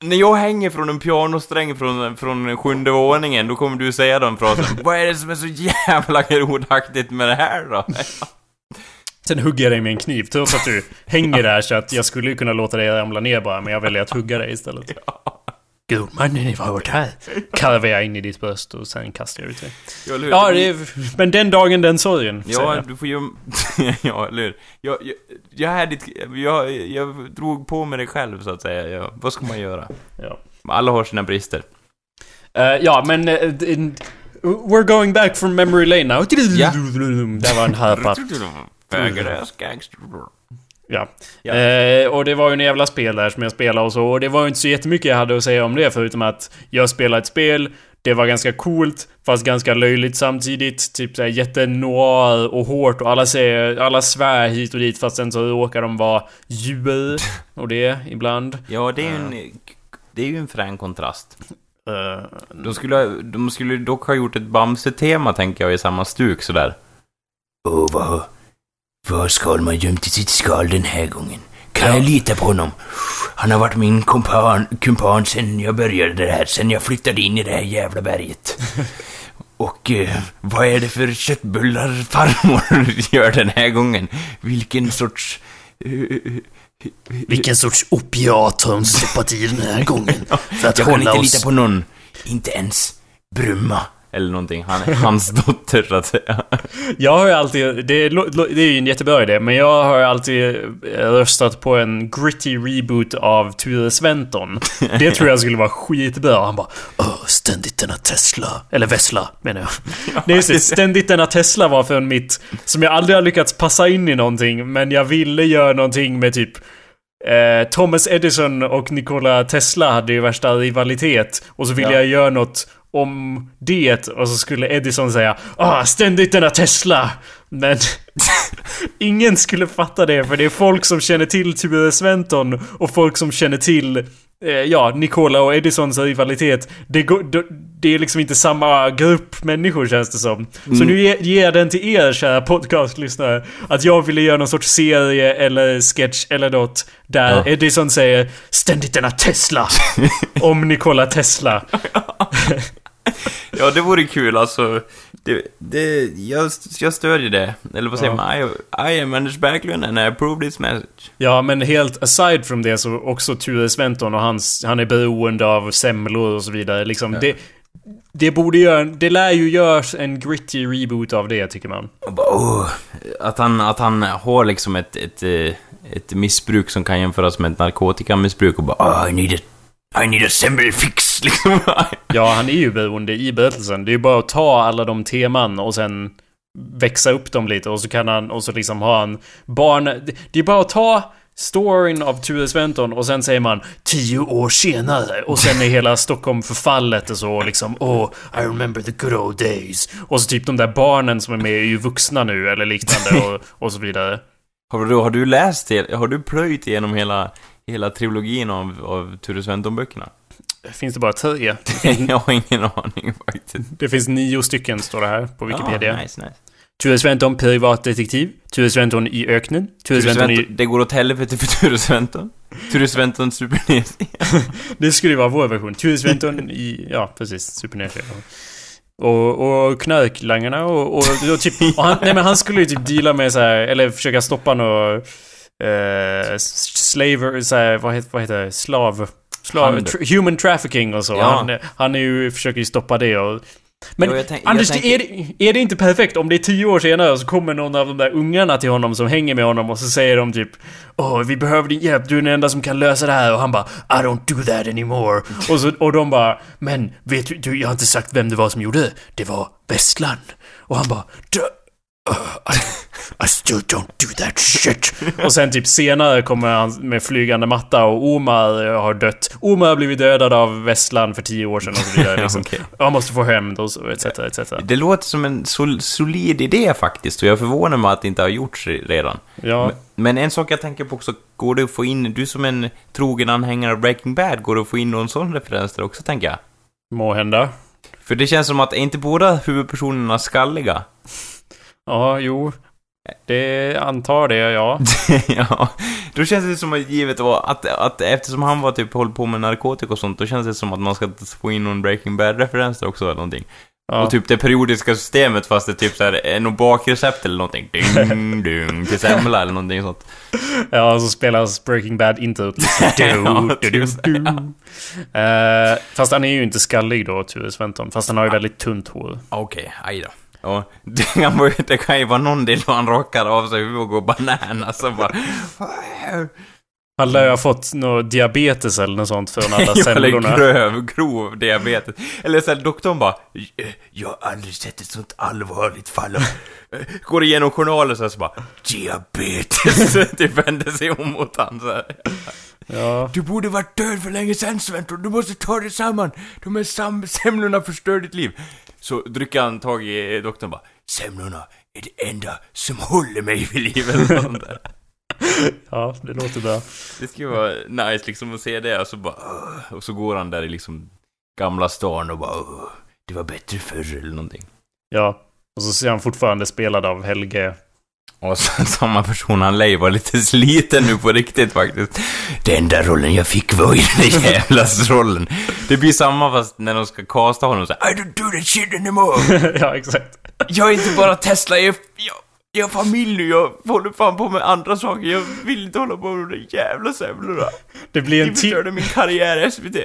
Speaker 2: när jag hänger från en pianosträng från, från sjunde våningen, då kommer du säga den frasen. Vad är det som är så jävla grodaktigt med det här då? [laughs]
Speaker 1: Sen hugger jag dig med en kniv trots att du hänger där så att jag skulle kunna låta dig ramla ner bara men jag väljer att hugga dig istället. Grodmannen har varit här. Karvar jag in i ditt bröst och sen kastar jag ut dig.
Speaker 2: Ja?
Speaker 1: Ja, det är, men den dagen den sorgen.
Speaker 2: Ja, du får ju... [laughs] ja, eller hur? Jag, jag, jag, ditt, jag, jag drog på mig det själv, så att säga. Jag, vad ska man göra?
Speaker 1: Ja.
Speaker 2: Alla har sina brister.
Speaker 1: Eh, ja, men... in, we're going back from memory lane now.
Speaker 2: Ja. [laughs]
Speaker 1: Där var en harpa.
Speaker 2: Bögerass gangster.
Speaker 1: Ja.
Speaker 2: Ja.
Speaker 1: Eh, och det var ju en jävla spel där som jag spelade och så. Och det var ju inte så jättemycket jag hade att säga om det förutom att jag spelade ett spel. Det var ganska coolt, fast ganska löjligt samtidigt. Typ såhär jättenoir och hårt och alla säger, alla svär hit och dit fast sen så råkar de vara djur. [laughs] Och det ibland.
Speaker 2: Ja, det är ju en... Det är ju en frän kontrast.
Speaker 1: Eh,
Speaker 2: De skulle, de skulle dock ha gjort ett Bamse-tema, tänker jag, i samma stuk sådär.
Speaker 3: Vad, vad skal man gömt i sitt skal den här gången? Kan jag lita på honom? Han har varit min kumpan, kumpan sen jag började det här, sen jag flyttade in i det här jävla berget. [laughs] Och eh, vad är det för köttbullar farmor [laughs] gör den här gången? Vilken sorts... eh,
Speaker 4: Vilken sorts opiat har hon stoppat i den här gången? [laughs] För att
Speaker 3: jag kan inte
Speaker 4: oss...
Speaker 3: lita på någon. Inte ens Brumma.
Speaker 2: Eller någonting. Han, hans [laughs] dotter, så att säga.
Speaker 1: Jag har ju alltid, det är, det är ju en jättebra idé, men jag har alltid eh, röstat på en gritty reboot av Ture Sventon. Det tror jag skulle vara skitbra. Han bara
Speaker 4: Åh, ständigt denna Tesla. Eller Vessla, menar jag.
Speaker 1: Nej just det, ständigt denna Tesla var från mitt... Som jag aldrig har lyckats passa in i någonting, men jag ville göra någonting med typ... Eh, Thomas Edison och Nikola Tesla hade ju värsta rivalitet. Och så ville
Speaker 2: Ja.
Speaker 1: jag göra något om det och så skulle Edison säga Ah, ständigt denna Tesla! Men [laughs] ingen skulle fatta det för det är folk som känner till Ture Sventon och folk som känner till eh, Ja, Nikola och Edisons rivalitet. Det, går, det, det är liksom inte samma grupp människor känns det som. Så nu ge- ger jag den till er kära podcastlyssnare. Att jag ville göra någon sorts serie eller sketch eller något. Där
Speaker 2: Ja.
Speaker 1: Edison säger Ständigt denna Tesla! [laughs] om Nikola Tesla. [laughs] [laughs]
Speaker 2: Ja, det vore kul alltså. Det, det, jag, jag stödjer det. Eller vad säger
Speaker 1: Ja.
Speaker 2: man? I, I am Anders Berglund and I approve this message.
Speaker 1: Ja, men helt aside from det så också Ture Sventon och hans... Han är beroende av semlor och så vidare. Liksom, det, det borde göra... Det lär ju göras en gritty reboot av det, tycker man.
Speaker 3: Åh,
Speaker 2: Att han, att han har liksom ett, ett, eh, ett missbruk som kan jämföras med ett narkotikamissbruk och bara
Speaker 3: åh, I need a, i need a semble fix, [laughs] liksom.
Speaker 1: Ja, han är ju beroende i berättelsen. Det är ju bara att ta alla de teman och sen växa upp dem lite och så kan han, och så liksom ha en barn... Det, är bara att ta storyn av Ture Sventon och sen säger man tio år senare och sen är hela Stockholm förfallet och så liksom oh I remember the good old days och så typ de där barnen som är med är ju vuxna nu eller liknande och, och så vidare.
Speaker 2: Har du, har du läst, har du plöjt igenom hela, hela trilogin av, av Ture Sventon-böckerna?
Speaker 1: Finns det bara tre? [laughs]
Speaker 2: jag har ingen aning faktiskt.
Speaker 1: Det finns nio stycken står det här på Wikipedia.
Speaker 2: Ah, nice, nice.
Speaker 1: Ture Sventon privatdetektiv. Ture Sventon i öknen. Ture
Speaker 2: Ture
Speaker 1: Sventon i...
Speaker 2: Sventon, det går åt helvete för Ture Sventon. Ture Sventon Super NES. [laughs]
Speaker 1: Det skulle ju vara vår version. Ture Sventon i... Ja, precis. Supernära. Och, och knarklangarna och, och, och typ... Och han, nej men han skulle ju typ deala med så här, eller försöka stoppa något... Eh, slaver, så här, vad heter, vad heter det? Slav... Slav...
Speaker 2: Handel.
Speaker 1: Tr human trafficking och så.
Speaker 2: Ja.
Speaker 1: Han, han är ju, försöker ju stoppa det och... Men
Speaker 2: Jo, tänk-
Speaker 1: Anders,
Speaker 2: tänker-
Speaker 1: är, det, är det inte perfekt om det är tio år senare så kommer någon av de där ungarna till honom som hänger med honom och så säger de typ Åh, vi behöver din hjälp, du är den enda som kan lösa det här och han bara I don't do that anymore. Och, så, och de bara Men vet du, du, jag har inte sagt vem det var som gjorde det. Det var Vestland. Och han bara "Duh, uh, I, I still don't do that shit. [laughs] och sen typ senare kommer han med flygande matta och Omar har dött. Omar har blivit dödad av Vestland för tio år sedan och så vidare. [laughs] Liksom.
Speaker 2: Okej.
Speaker 1: Han måste få hämnd och så, etc, etc.
Speaker 2: Det låter som en sol solid idé faktiskt, och jag förvånar mig att det inte har gjorts redan.
Speaker 1: Ja.
Speaker 2: Men, men en sak jag tänker på också, går det att få in, du som en trogen anhängare av Breaking Bad, går det att få in någon sån referens där också, tänker jag?
Speaker 1: Må hända.
Speaker 2: För det känns som att, är inte båda huvudpersonerna skalliga?
Speaker 1: Ja, jo. Det antar det, ja. [laughs]
Speaker 2: ja, då känns det som att givet att, att eftersom han var typ hållit på med narkotika och sånt, då känns det som att man ska få in någon Breaking Bad-referens där också eller någonting.
Speaker 1: ja.
Speaker 2: Och typ det periodiska systemet fast det typ såhär är något bakrecept eller någonting. Ding, [laughs] ding, till semla eller någonting sånt.
Speaker 1: Ja, så spelas Breaking Bad inte ut liksom. [laughs]
Speaker 2: Ja,
Speaker 1: du, du, du, du. Eh, Fast han är ju inte skallig då, Ture Sventon. Fast han har ju väldigt tunt hår.
Speaker 2: Okej, aj då. Ja, det kan, vara- det kan ju vara någon del då han rockar av sig huvudet och går bananas och bara...
Speaker 1: Han lär ju ha fått något diabetes eller något sånt från alla [laughs]
Speaker 2: Ja, eller
Speaker 1: semlorna.
Speaker 2: gröv, grov diabetes. Eller såhär, doktorn bara...
Speaker 3: Jag har aldrig sett ett sånt allvarligt fall av
Speaker 2: Går igenom journalen så här så bara...
Speaker 3: diabetes. [laughs]
Speaker 2: typ vänder sig om mot han så här.
Speaker 1: Ja.
Speaker 3: Du borde varit död för länge sedan Sventon, du måste ta dig samman. De här sam- semlorna förstör ditt liv.
Speaker 2: Så drycker han tag i doktorn bara...
Speaker 3: Semlorna är det enda som håller mig vid liv.
Speaker 2: Och sånt där. [laughs]
Speaker 1: ja, det låter bra.
Speaker 2: Det skulle vara nice liksom att se det och så bara... Och så går han där i liksom gamla stan och bara... "Åh, Det var bättre förr eller någonting.
Speaker 1: Ja. Och så ser han fortfarande spelad av Helge.
Speaker 2: Och så, [laughs] samma person, han ju vara lite sliten nu på riktigt faktiskt.
Speaker 3: Den enda rollen jag fick var ju den där
Speaker 2: Jävla rollen. Det blir samma fast när de ska casta honom så här,
Speaker 3: I don't do that shit anymore. [laughs]
Speaker 1: ja, exakt.
Speaker 2: Jag är inte bara Tesla, jag, jag, jag har familj nu, jag håller fan på med andra saker, jag vill inte hålla på med de där jävla semlorna.
Speaker 1: Det blir, en till,
Speaker 2: förstörde min karriär SVT.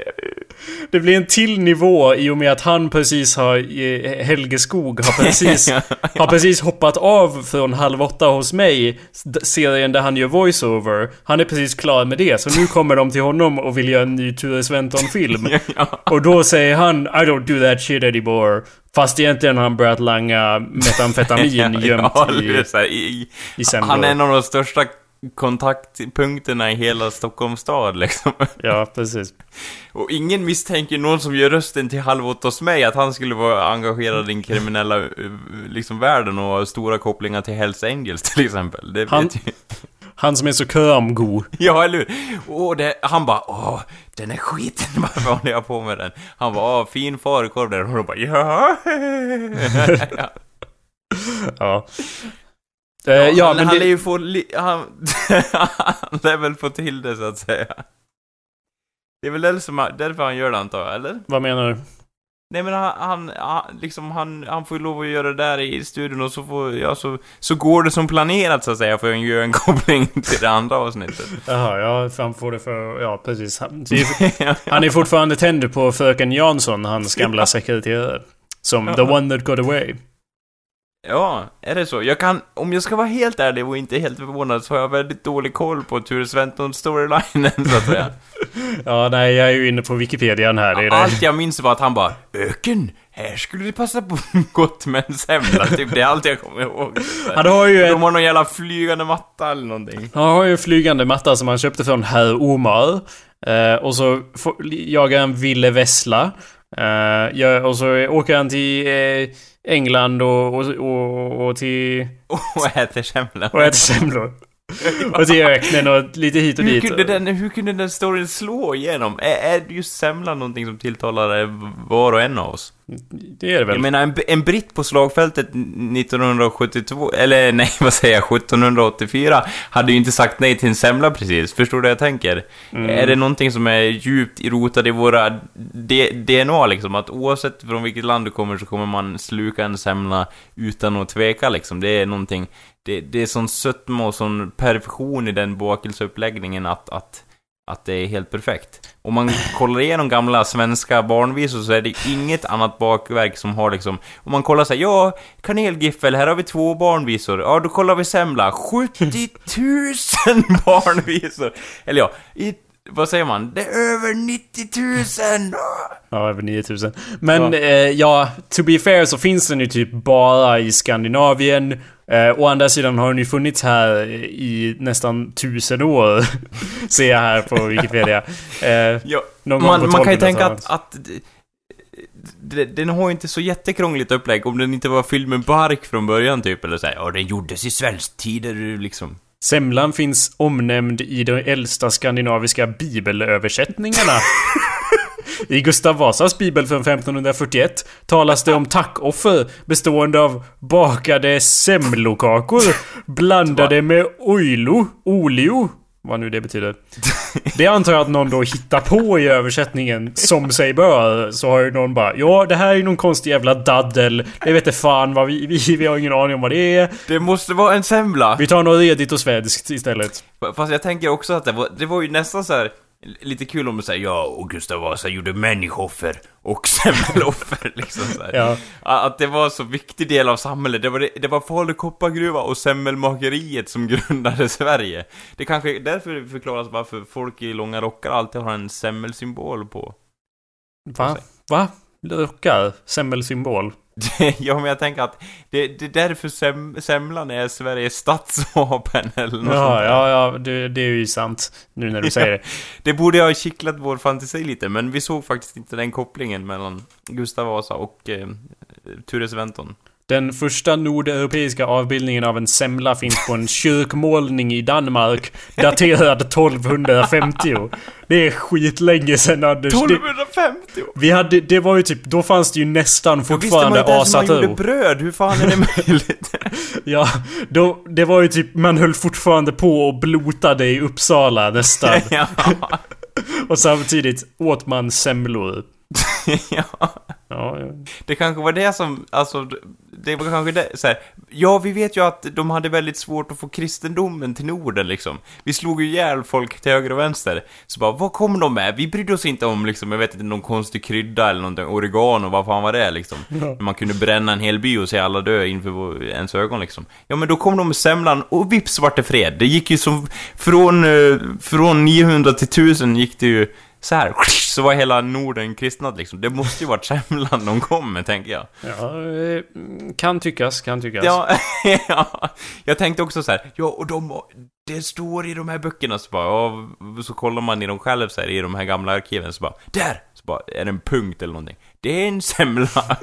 Speaker 1: det blir en till nivå i och med att han precis har... eh, Helge Skog har precis... [laughs] Har precis hoppat av från Halv åtta hos mig, serien där han gör voiceover. Han är precis klar med det, så nu kommer de till honom och vill göra en ny Ture Sventon-film. [laughs]
Speaker 2: ja.
Speaker 1: Och då säger han I don't do that shit anymore. Fast egentligen har han börjat langa metamfetamin [laughs] gömt
Speaker 2: ja,
Speaker 1: i,
Speaker 2: i,
Speaker 1: i.
Speaker 2: Han är en av de största kontaktpunkterna i hela Stockholms stad liksom.
Speaker 1: Ja, precis. [laughs]
Speaker 2: Och ingen misstänker någon som gör rösten till Halv åtta hos mig att han skulle vara engagerad i den kriminella eh, liksom, världen och ha stora kopplingar till Hells Angels till exempel. Det
Speaker 1: Han-. Han som är så kramgo.
Speaker 2: Ja, eller hur? Och det, han bara åh, den är skiten, [laughs] varför håller jag på med den? Han bara åh, fin falukorv där. Och de bara ja. [laughs] ja.
Speaker 1: Ja. Eh, ja,
Speaker 2: han,
Speaker 1: men
Speaker 2: han
Speaker 1: det,
Speaker 2: ju få, han, [laughs] han lär väl få till det så att säga. Det är väl därför han gör det antar jag, eller?
Speaker 1: Vad menar du?
Speaker 2: Nej men han, han, han, liksom, han, han får ju lov att göra det där i studion och så får, ja så, så går det som planerat så att säga för att göra en [laughs] koppling till det andra avsnittet.
Speaker 1: Jaha, ja, han får det för... Ja, precis. Han, är, [laughs] han är fortfarande tänd på fröken Jansson, hans gamla sekreterare. Som the one that got away.
Speaker 2: Ja, är det så? Jag kan, om jag ska vara helt ärlig och inte helt förvånad så har jag väldigt dålig koll på Ture Sventon-storylinen så att säga. [laughs]
Speaker 1: Ja, nej, jag är ju inne på Wikipedian här. Det.
Speaker 2: Allt jag minns var att han bara
Speaker 3: Öken?
Speaker 2: här skulle det passa på gott med en semla, typ. Det är allt jag kommer ihåg.
Speaker 1: Han har ju
Speaker 2: De
Speaker 1: ett,
Speaker 2: har någon jävla flygande matta eller någonting.
Speaker 1: han har ju en flygande matta som han köpte från herr Omar. Eh, och så jagar han Ville Vessla. Eh, ja, och så åker han till eh, England och, och, och, och till... [laughs]
Speaker 2: Och äter semla.
Speaker 1: Och äter semlor. och till öknen och lite hit och
Speaker 2: Hur
Speaker 1: dit.
Speaker 2: kunde, den, hur kunde den storyn slå igenom? Är, är just semlan någonting som tilltalar var och en av oss?
Speaker 1: Det är det väl?
Speaker 2: Jag menar, en, en britt på slagfältet 1972, eller [laughs] nej, vad säger jag, 1784, hade ju inte sagt nej till en semla precis. Förstår du vad jag tänker? Är det någonting som är djupt rotat i våra DNA liksom? Att oavsett från vilket land du kommer så kommer man sluka en semla utan att tveka liksom. Det är någonting, det, det är sån sötma och sån perfektion i den bakelseuppläggningen att, att att det är helt perfekt. Om man kollar igenom gamla svenska barnvisor så är det inget annat bakverk som har liksom... Om man kollar såhär, ja, kanelgiffel, här har vi två barnvisor. Ja, då kollar vi semla. 70 000 [laughs] barnvisor! Eller ja, i, vad säger man? Det är över 90 000!
Speaker 1: Ja, över 9000. Men ja. Eh, ja, to be fair så finns den ju typ bara i Skandinavien. Eh, å andra sidan har den ju funnits här i nästan tusen år. [laughs] Ser jag här på Wikipedia. Eh,
Speaker 2: Ja, man, man kan ju
Speaker 1: 1200-talet.
Speaker 2: tänka att, att den har ju inte så jättekrångligt upplägg om den inte var fylld med bark från början typ, eller såhär, ja den gjordes i sväldstider liksom.
Speaker 1: Semlan finns omnämnd i de äldsta skandinaviska bibelöversättningarna. [laughs] I Gustav Vasas bibel från 1541 talas det om tackoffer bestående av bakade semlokakor blandade med oilo, olio, vad nu det betyder. Det antar jag att någon då hittar på i översättningen, som sig bör. Så har ju någon bara Ja, det här är ju någon konstig jävla daddel. Det vet inte fan vad vi, vi, vi har ingen aning om vad det är.
Speaker 2: Det måste vara en semla!
Speaker 1: Vi tar något redigt och svenskt istället.
Speaker 2: Fast jag tänker också att det var, det var ju nästan så här lite kul om du säger ja, och Gustav Vasa gjorde människooffer och [laughs] semmeloffer liksom så.
Speaker 1: Ja.
Speaker 2: Att det var en så viktig del av samhället. Det var, det, det var Falu koppargruva och semmelmakeriet som [laughs] grundade Sverige. Det kanske därför förklaras varför folk i långa rockar alltid har en semmelsymbol på.
Speaker 1: Va? Va? Rockar? Semmelsymbol? [laughs]
Speaker 2: ja, men jag tänker att det, det är därför sem, semlan är Sveriges statsvapen eller något sånt
Speaker 1: Ja,
Speaker 2: där.
Speaker 1: ja, ja, det, det är ju sant. Nu när du [laughs] säger det.
Speaker 2: Det borde ha kittlat vår fantasi lite, men vi såg faktiskt inte den kopplingen mellan Gustav Vasa och eh, Ture Sventon.
Speaker 1: Den första nordeuropeiska avbildningen av en semla finns på en [laughs] kyrkmålning i Danmark. Daterad 1250. Det är skitlänge sedan Anders. Det,
Speaker 2: 1250!
Speaker 1: vi hade, det var ju typ, då fanns det ju nästan fortfarande
Speaker 2: Visste man inte ens man gjorde bröd? Hur fan är det [laughs] möjligt?
Speaker 1: Ja, då, det var ju typ, man höll fortfarande på och blotade i Uppsala nästan. [laughs]
Speaker 2: ja.
Speaker 1: Och samtidigt åt man semlor. [laughs]
Speaker 2: ja.
Speaker 1: Ja, ja.
Speaker 2: Det kanske var det som, alltså, det var kanske det, så här. Ja, vi vet ju att de hade väldigt svårt att få kristendomen till Norden liksom. Vi slog ju ihjäl folk till höger och vänster. Så bara, vad kom de med? Vi brydde oss inte om liksom, jag vet inte, någon konstig krydda eller någonting, oregano, vad fan var det liksom? Man kunde bränna en hel by och se alla dö inför ens ögon liksom. Ja, men då kom de med semlan och vips vart det fred. Det gick ju som, från, eh, från 900 till 1000 gick det ju så här, [laughs] så var hela Norden kristnat liksom. Det måste ju varit semlan de kom med, tänker jag.
Speaker 1: ja eh, kan tyckas, kan tyckas.
Speaker 2: Ja, [laughs] ja, jag tänkte också så här, ja och de, det står i de här böckerna så bara, ja, så kollar man i dem själv så här, i de här gamla arkiven så bara, där! Så bara, är det en punkt eller någonting? Det är en semla! [laughs]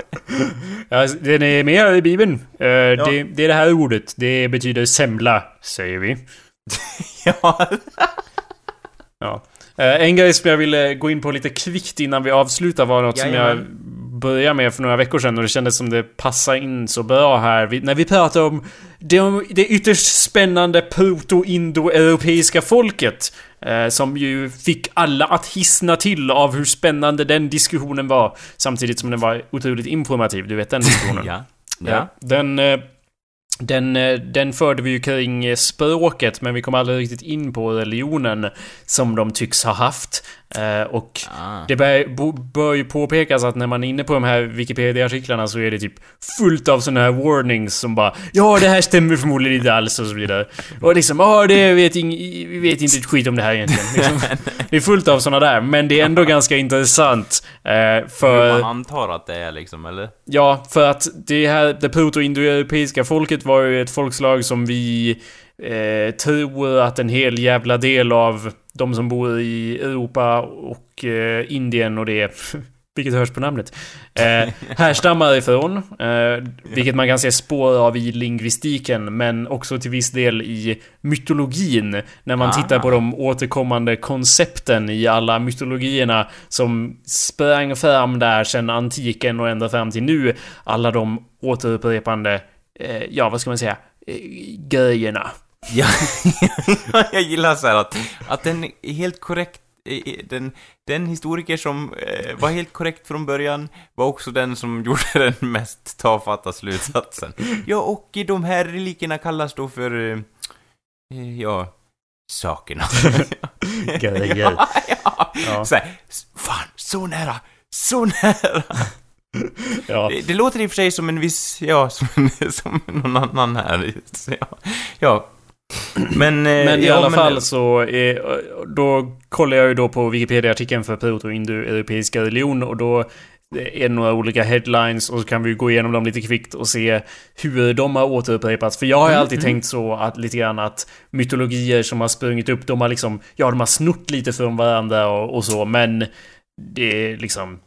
Speaker 1: Ja, den är med i Bibeln. Eh, det, det är det här ordet. Det betyder semla, säger vi.
Speaker 2: ja,
Speaker 1: Ja. Eh, en grej som jag ville gå in på lite kvickt innan vi avslutar var något som jag
Speaker 2: Jajamän.
Speaker 1: började med för några veckor sedan och det kändes som det passar in så bra här. Vi, när vi pratar om det, det ytterst spännande proto-indo-europeiska folket. Eh, som ju fick alla att hissna till av hur spännande den diskussionen var. Samtidigt som den var otroligt informativ. Du vet den diskussionen? [laughs]
Speaker 2: Ja.
Speaker 1: ja. Den, eh, den, eh, den förde vi ju kring språket, men vi kom aldrig riktigt in på religionen som de tycks ha haft. Eh, och
Speaker 2: Ah.
Speaker 1: det bör, bör ju påpekas att när man är inne på de här Wikipedia-artiklarna så är det typ fullt av såna här warnings som bara Ja, det här stämmer förmodligen inte alls och så vidare. Och liksom, ja, det vet ing, vi vet inte ett skit om det här egentligen. [laughs] Liksom, det är fullt av såna där, men det är ändå ganska intressant. Eh, för...
Speaker 2: man antar att det är liksom, eller?
Speaker 1: Ja, för att det här, det proto-indoeuropeiska folket var ju ett folkslag som vi eh, tror att en hel jävla del av de som bor i Europa och eh, Indien och det, [laughs] vilket hörs på namnet, eh, [laughs] härstammar ifrån. Eh, vilket man kan se spår av i lingvistiken, men också till viss del i mytologin. När man tittar på de återkommande koncepten i alla mytologierna som sprang fram där sedan antiken och ända fram till nu. Alla de återupprepande, eh, ja vad ska man säga, grejerna.
Speaker 2: Ja, [laughs] jag gillar så här att, att den är helt korrekt den, den historiker som eh, var helt korrekt från början var också den som [laughs] gjorde den mest tafatta slutsatsen. Ja, och de här relikerna kallas då för... eh, Ja, sakerna. [laughs] Ja, ja.
Speaker 1: Ja.
Speaker 2: Så här, fan, så nära, så nära. [laughs]
Speaker 1: Ja.
Speaker 2: Det, det låter i och för sig som en viss, ja, som, [laughs] som någon annan här. Ja, ja. Men, eh,
Speaker 1: Men i
Speaker 2: ja,
Speaker 1: alla
Speaker 2: men-
Speaker 1: fall så, eh, då kollar jag ju då på Wikipedia-artikeln för proto-indoeuropeiska religion och då är det några olika headlines och så kan vi gå igenom dem lite kvickt och se hur de har återupprepats. För jag har ju alltid tänkt så att lite grann att mytologier som har sprungit upp, de har liksom, ja de har snott lite från varandra och, och så, men det är liksom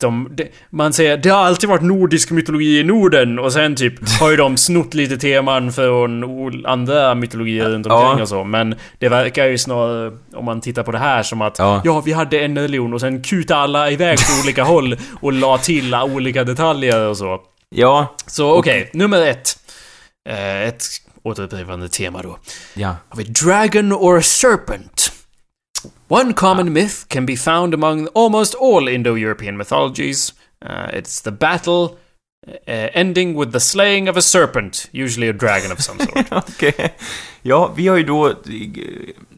Speaker 1: de, det, man säger det har alltid varit nordisk mytologi i Norden och sen typ har ju de snott lite teman från andra mytologier runt omkring
Speaker 2: Ja.
Speaker 1: och så. Men det verkar ju snarare, om man tittar på det här, som att
Speaker 2: Ja.
Speaker 1: ja, vi hade en religion och sen kutade alla iväg på olika [laughs] håll och la till olika detaljer och så.
Speaker 2: Ja,
Speaker 1: Så okej, nummer ett. Eh, ett återupprepande tema då.
Speaker 2: ja.
Speaker 1: Har vi Dragon or Serpent? One common myth can be found among almost all Indo-European mythologies. Uh, it's the battle uh, ending with the slaying of a serpent, usually a dragon of some sort. [laughs]
Speaker 2: Okej. Ja, vi har ju då eh,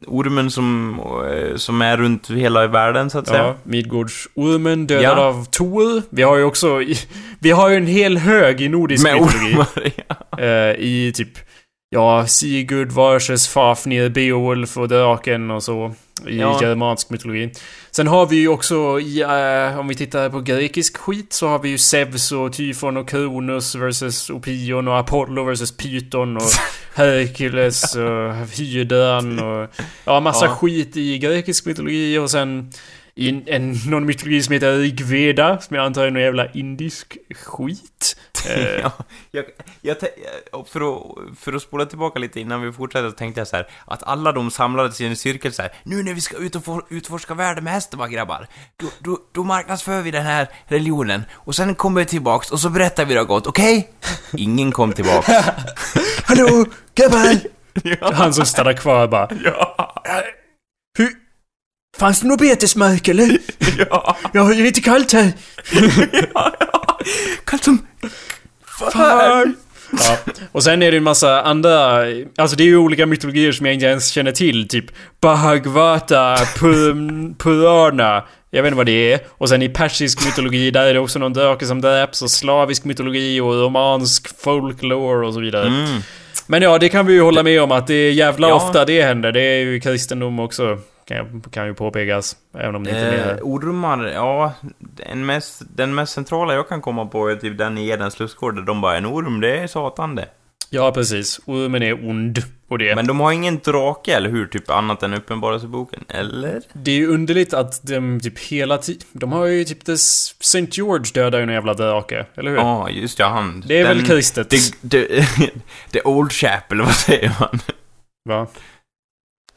Speaker 2: ormen som, eh, som är runt hela världen, så att säga.
Speaker 1: ja, Midgårdsormen dödad
Speaker 2: Ja.
Speaker 1: av Tor. Vi har ju också... [laughs] Vi har ju en hel hög i nordisk
Speaker 2: Med
Speaker 1: mytologi.
Speaker 2: ormar, [laughs] ja.
Speaker 1: Eh, I typ... Ja, Sigurd, Varses, Fafnir, Beowulf och draken och så. I
Speaker 2: Ja.
Speaker 1: germansk mytologi. Sen har vi ju också i, eh, om vi tittar på grekisk skit så har vi ju Zeus och Tyfon och Kronos versus Opion och Apollo versus Python och [laughs] Herkules och hydran och... Ja, massa
Speaker 2: Ja.
Speaker 1: skit i grekisk mytologi och sen i en, en, någon mytologi som heter Rigveda, som jag antar är någon jävla indisk skit. [laughs]
Speaker 2: Ja, jag, jag, för, att, för att spola tillbaka lite innan vi fortsätter så tänkte jag så här att alla de samlades i en cirkel så här. Nu när vi ska ut och for, utforska världen med hästen va grabbar, då, då, då marknadsför vi den här religionen och sen kommer vi tillbaks och så berättar vi det har gått, okej? [laughs] Ingen kom tillbaks. [laughs]
Speaker 1: Hallå, grabbar! Han som stannar kvar bara.
Speaker 2: ja.
Speaker 1: Fanns det något betesmark eller? [laughs]
Speaker 2: ja,
Speaker 1: Jag har ju lite kallt här. [laughs]
Speaker 2: ja, ja. Kallt som...
Speaker 1: Fan! Ja. Och sen är det en massa andra, alltså det är ju olika mytologier som jag inte ens känner till. Typ Bhagavata, Pur- Purana. Jag vet inte vad det är. Och sen i persisk mytologi, där är det också någon drake som dräps. Och slavisk mytologi och romansk folklore och så vidare.
Speaker 2: Mm.
Speaker 1: Men ja, det kan vi ju hålla med om att det är jävla
Speaker 2: Ja.
Speaker 1: ofta det händer. Det är ju kristendom också. Kan, kan ju påpekas. Även om det inte är
Speaker 2: Eh, ormar, ja, den mest, den mest centrala jag kan komma på är typ den i Edens lustgård där de bara en orm, det är satan det.
Speaker 1: Ja, precis. Ormen är ond. Och det.
Speaker 2: Men de har ingen drake, eller hur? Typ annat än Uppenbarelseboken, eller?
Speaker 1: Det är ju underligt att de typ hela tiden... De har ju typ... This St. George dödar ju en jävla drake, eller hur?
Speaker 2: Ja, just ja, han.
Speaker 1: Det är
Speaker 2: den,
Speaker 1: väl kristet?
Speaker 2: The, the, the Old Chap, eller vad säger man?
Speaker 1: Va?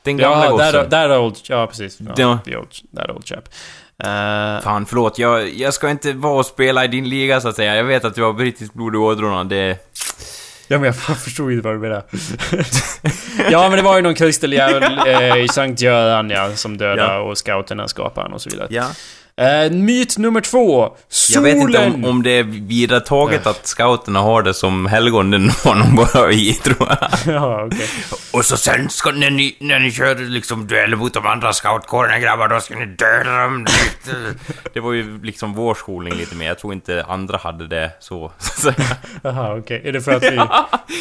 Speaker 2: Den gamla
Speaker 1: Ja,
Speaker 2: gossen.
Speaker 1: that, that old... Ja, precis. Ja,
Speaker 2: Ja.
Speaker 1: The old, that old chap. Uh,
Speaker 2: Fan, förlåt. Jag, jag ska inte vara och spela i din liga, så att säga. Jag vet att du har brittiskt blod i ådrorna. Det...
Speaker 1: ja, men jag [laughs] förstod inte vad du menade. ja, men det var ju någon kristel jävel eh, i Sankt Göran, ja, som dödade
Speaker 2: Ja.
Speaker 1: och scouterna skapade och så vidare.
Speaker 2: Ja.
Speaker 1: Eh, myt nummer två.
Speaker 2: Jag
Speaker 1: Solen!
Speaker 2: vet inte om, om det är vidare taget att scouterna har det som helgon, det var nog [laughs] bara i, tror jag. [laughs]
Speaker 1: ja, okej.
Speaker 3: Och så sen ska, när ni, när ni kör liksom duell mot de andra scoutkårerna grabbar, då ska ni döda dem lite. [laughs]
Speaker 2: Det var ju liksom vår skolning lite mer, jag tror inte andra hade det så.
Speaker 1: Jaha, okej. Är det för att vi...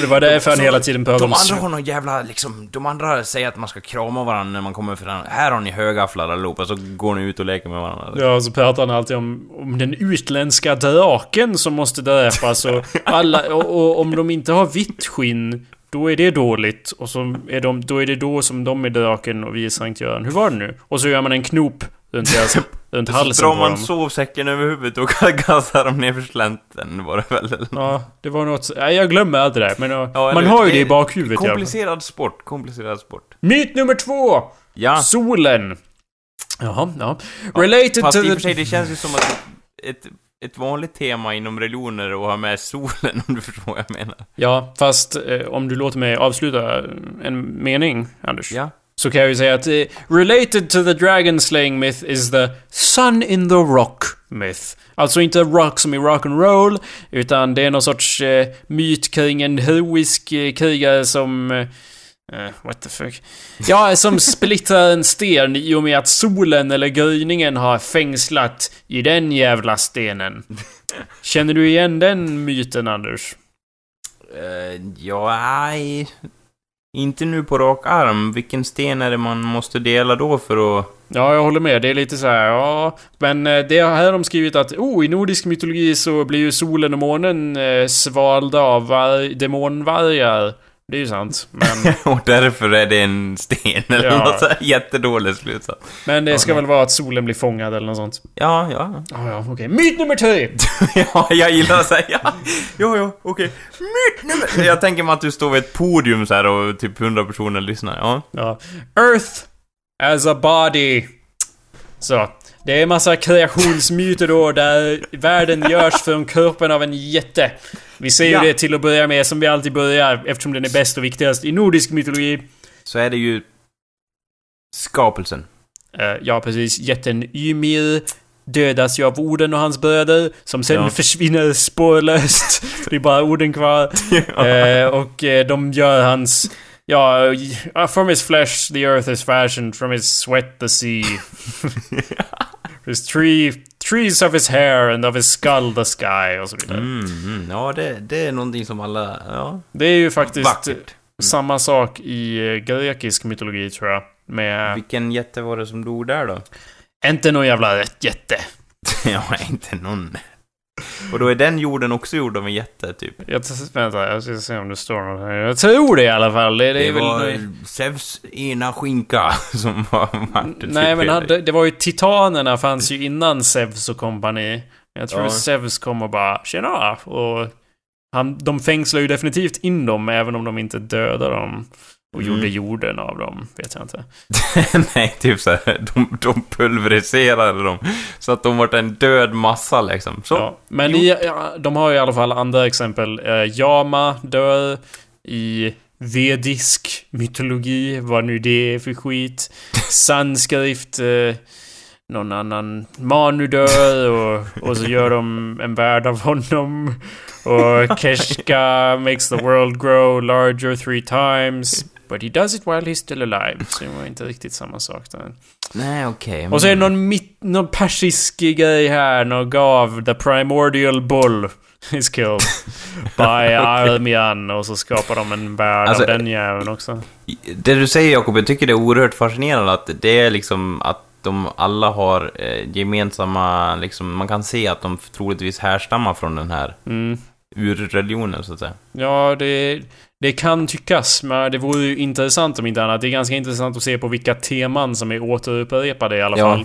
Speaker 1: Det var därför han hela tiden pratade
Speaker 3: De andra har någon jävla, liksom, de andra säger att man ska krama varandra när man kommer fram. Här har ni högafflar allihopa, så går ni ut och leker med varandra.
Speaker 1: Ja, så pratar han alltid om, om den utländska draken som måste dräpas och alla... Och, och om de inte har vitt skinn, då är det dåligt. Och så är de, då är det då som de är draken och vi är Sankt Göran. Hur var det nu? Och så gör man en knop runt, deras, [laughs] runt
Speaker 2: Så
Speaker 1: halsen
Speaker 2: drar
Speaker 1: på
Speaker 2: man
Speaker 1: dem.
Speaker 2: sovsäcken över huvudet och [laughs] gasar dem ner för slänten, var det väl? eller?
Speaker 1: Ja, det var något... Nej, jag glömmer allt det där. Men ja, man har ju det i bakhuvudet.
Speaker 2: Komplicerad sport, komplicerad sport.
Speaker 1: Myt nummer två!
Speaker 2: Ja,
Speaker 1: Solen. Jaha, ja. Related
Speaker 2: fast
Speaker 1: to
Speaker 2: i och för sig, det känns ju som att ett, ett vanligt tema inom religioner är att ha med solen, [laughs] om du förstår vad jag menar.
Speaker 1: Ja, fast eh, om du låter mig avsluta en mening, Anders.
Speaker 2: Ja.
Speaker 1: Så kan jag ju säga att eh, related to the dragon slaying myth is the sun in the rock myth. Alltså inte rock som i rock and roll utan det är någon sorts eh, myt kring en heroisk eh, krigare som... Eh, what the fuck? Ja, som splittrar en sten i och med att solen eller gryningen har fängslat i den jävla stenen. Känner du igen den myten, Anders?
Speaker 2: Uh, ja, nej. Inte nu på rak arm. Vilken sten är det man måste dela då för att...
Speaker 1: Ja, jag håller med. Det är lite så här, ja... Men eh, det här har de skrivit att, oh, i nordisk mytologi så blir ju solen och månen eh, svalda av var- demonvargar. Det är ju sant. Men, [laughs]
Speaker 2: och därför är det en sten eller
Speaker 1: Ja.
Speaker 2: något så här jättedålig slutsats.
Speaker 1: men det
Speaker 2: Ja,
Speaker 1: ska
Speaker 2: nej.
Speaker 1: väl vara att solen blir fångad eller något sånt.
Speaker 2: Ja, ja.
Speaker 1: Ja, ja, okej. Myt nummer tre! [laughs]
Speaker 2: ja, jag gillar att säga ja. Ja, ja, okej. Myt nummer... Jag tänker mig att du står vid ett podium så här och typ hundra personer lyssnar. Ja.
Speaker 1: Ja. Earth as a body. Så. Det är massa kreationsmyter då där världen görs från kroppen av en jätte. Vi säger
Speaker 2: Ja.
Speaker 1: det till att börja med som vi alltid börjar eftersom den är bäst och viktigast i nordisk mytologi.
Speaker 2: Så är det ju... Skapelsen.
Speaker 1: Eh, ja, precis. Jätten Ymir dödas ju av Oden och hans bröder som sen
Speaker 2: Ja.
Speaker 1: försvinner spårlöst. det är bara Oden kvar. [laughs] Eh, och eh, de gör hans... Ja, from his flesh the earth is fashioned, from his sweat the sea. [laughs] his tree, trees of his hair and of his skull the sky och så vidare.
Speaker 2: Mm, mm. Ja, det, det är någonting som alla... Ja.
Speaker 1: Det är ju faktiskt
Speaker 2: Vackert.
Speaker 1: samma sak i eh, grekisk mytologi tror jag. Med...
Speaker 2: Vilken jätte var det som dog där då?
Speaker 1: Inte någon jävla jätte. [laughs]
Speaker 2: ja, inte någon. Och då är den jorden också gjord av en jätte, typ.
Speaker 1: Jag vänta, jag ska se om det står något här. Jag tror det i alla fall. Det, det,
Speaker 2: Det,
Speaker 1: väl...
Speaker 2: var Zeus ena skinka [laughs] som var typ
Speaker 1: Nej men han,
Speaker 2: fel.
Speaker 1: det var ju Titanerna fanns ju innan Zeus och kompani. Jag tror
Speaker 2: Ja.
Speaker 1: Zeus kom och bara tjena och han, de fängslar ju definitivt in dem även om de inte dödade dem. Och
Speaker 2: Mm.
Speaker 1: gjorde jorden av dem, vet jag inte. [laughs]
Speaker 2: Nej, typ så här, de, de pulveriserade dem. Så att de vart en död massa liksom. Så.
Speaker 1: Ja, men i, ja, de har ju i alla fall andra exempel. Eh, Yama dör i vedisk mytologi, vad nu det är för skit. Sanskrift, eh, någon annan Manu dör och, och så gör de en värld av honom. Och Keshka makes the world grow larger three times. But he does it while he's still alive. Så det var inte riktigt samma sak där.
Speaker 2: Nej, okej.
Speaker 1: Och så är det någon, mitt, någon persisk grej här, någon gav The Primordial Bull is killed [laughs] by Armian och så skapar de en värld
Speaker 2: Alltså,
Speaker 1: av den jäveln också.
Speaker 2: Det du säger Jakob, jag tycker det är oerhört fascinerande att det är liksom att de alla har eh, gemensamma, liksom, man kan se att de troligtvis härstammar från den här
Speaker 1: Mm.
Speaker 2: Urreligionen så att säga.
Speaker 1: Ja, det, det kan tyckas, men det vore ju intressant om inte annat. Det är ganska intressant att se på vilka teman som är återupprepade i alla
Speaker 2: Ja.
Speaker 1: fall.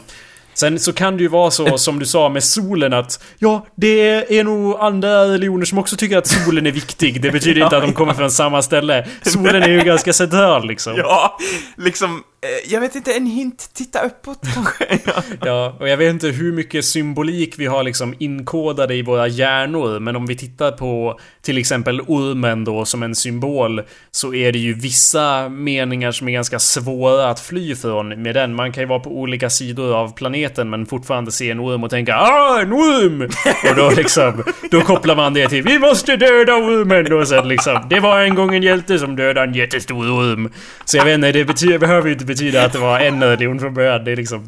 Speaker 1: Sen så kan det ju vara så som du sa med solen att Ja, det är nog andra religioner som också tycker att solen är viktig. Det betyder inte [laughs] att de kommer från samma ställe. Solen är ju ganska central liksom.
Speaker 2: Ja, liksom jag vet inte, en hint, titta uppåt [laughs] kanske? Ja.
Speaker 1: Ja, och jag vet inte hur mycket symbolik vi har liksom inkodade i våra hjärnor, men om vi tittar på till exempel ormen då som en symbol, så är det ju vissa meningar som är ganska svåra att fly från med den. Man kan ju vara på olika sidor av planeten men fortfarande se en orm och tänka ah, en orm! Och då liksom, då kopplar man det till vi måste döda ormen och sen liksom, det var en gång en hjälte som dödade en jättestor orm. Så jag vet inte, det betyder, behöver ju inte betyda att det var en religion från början. Det är liksom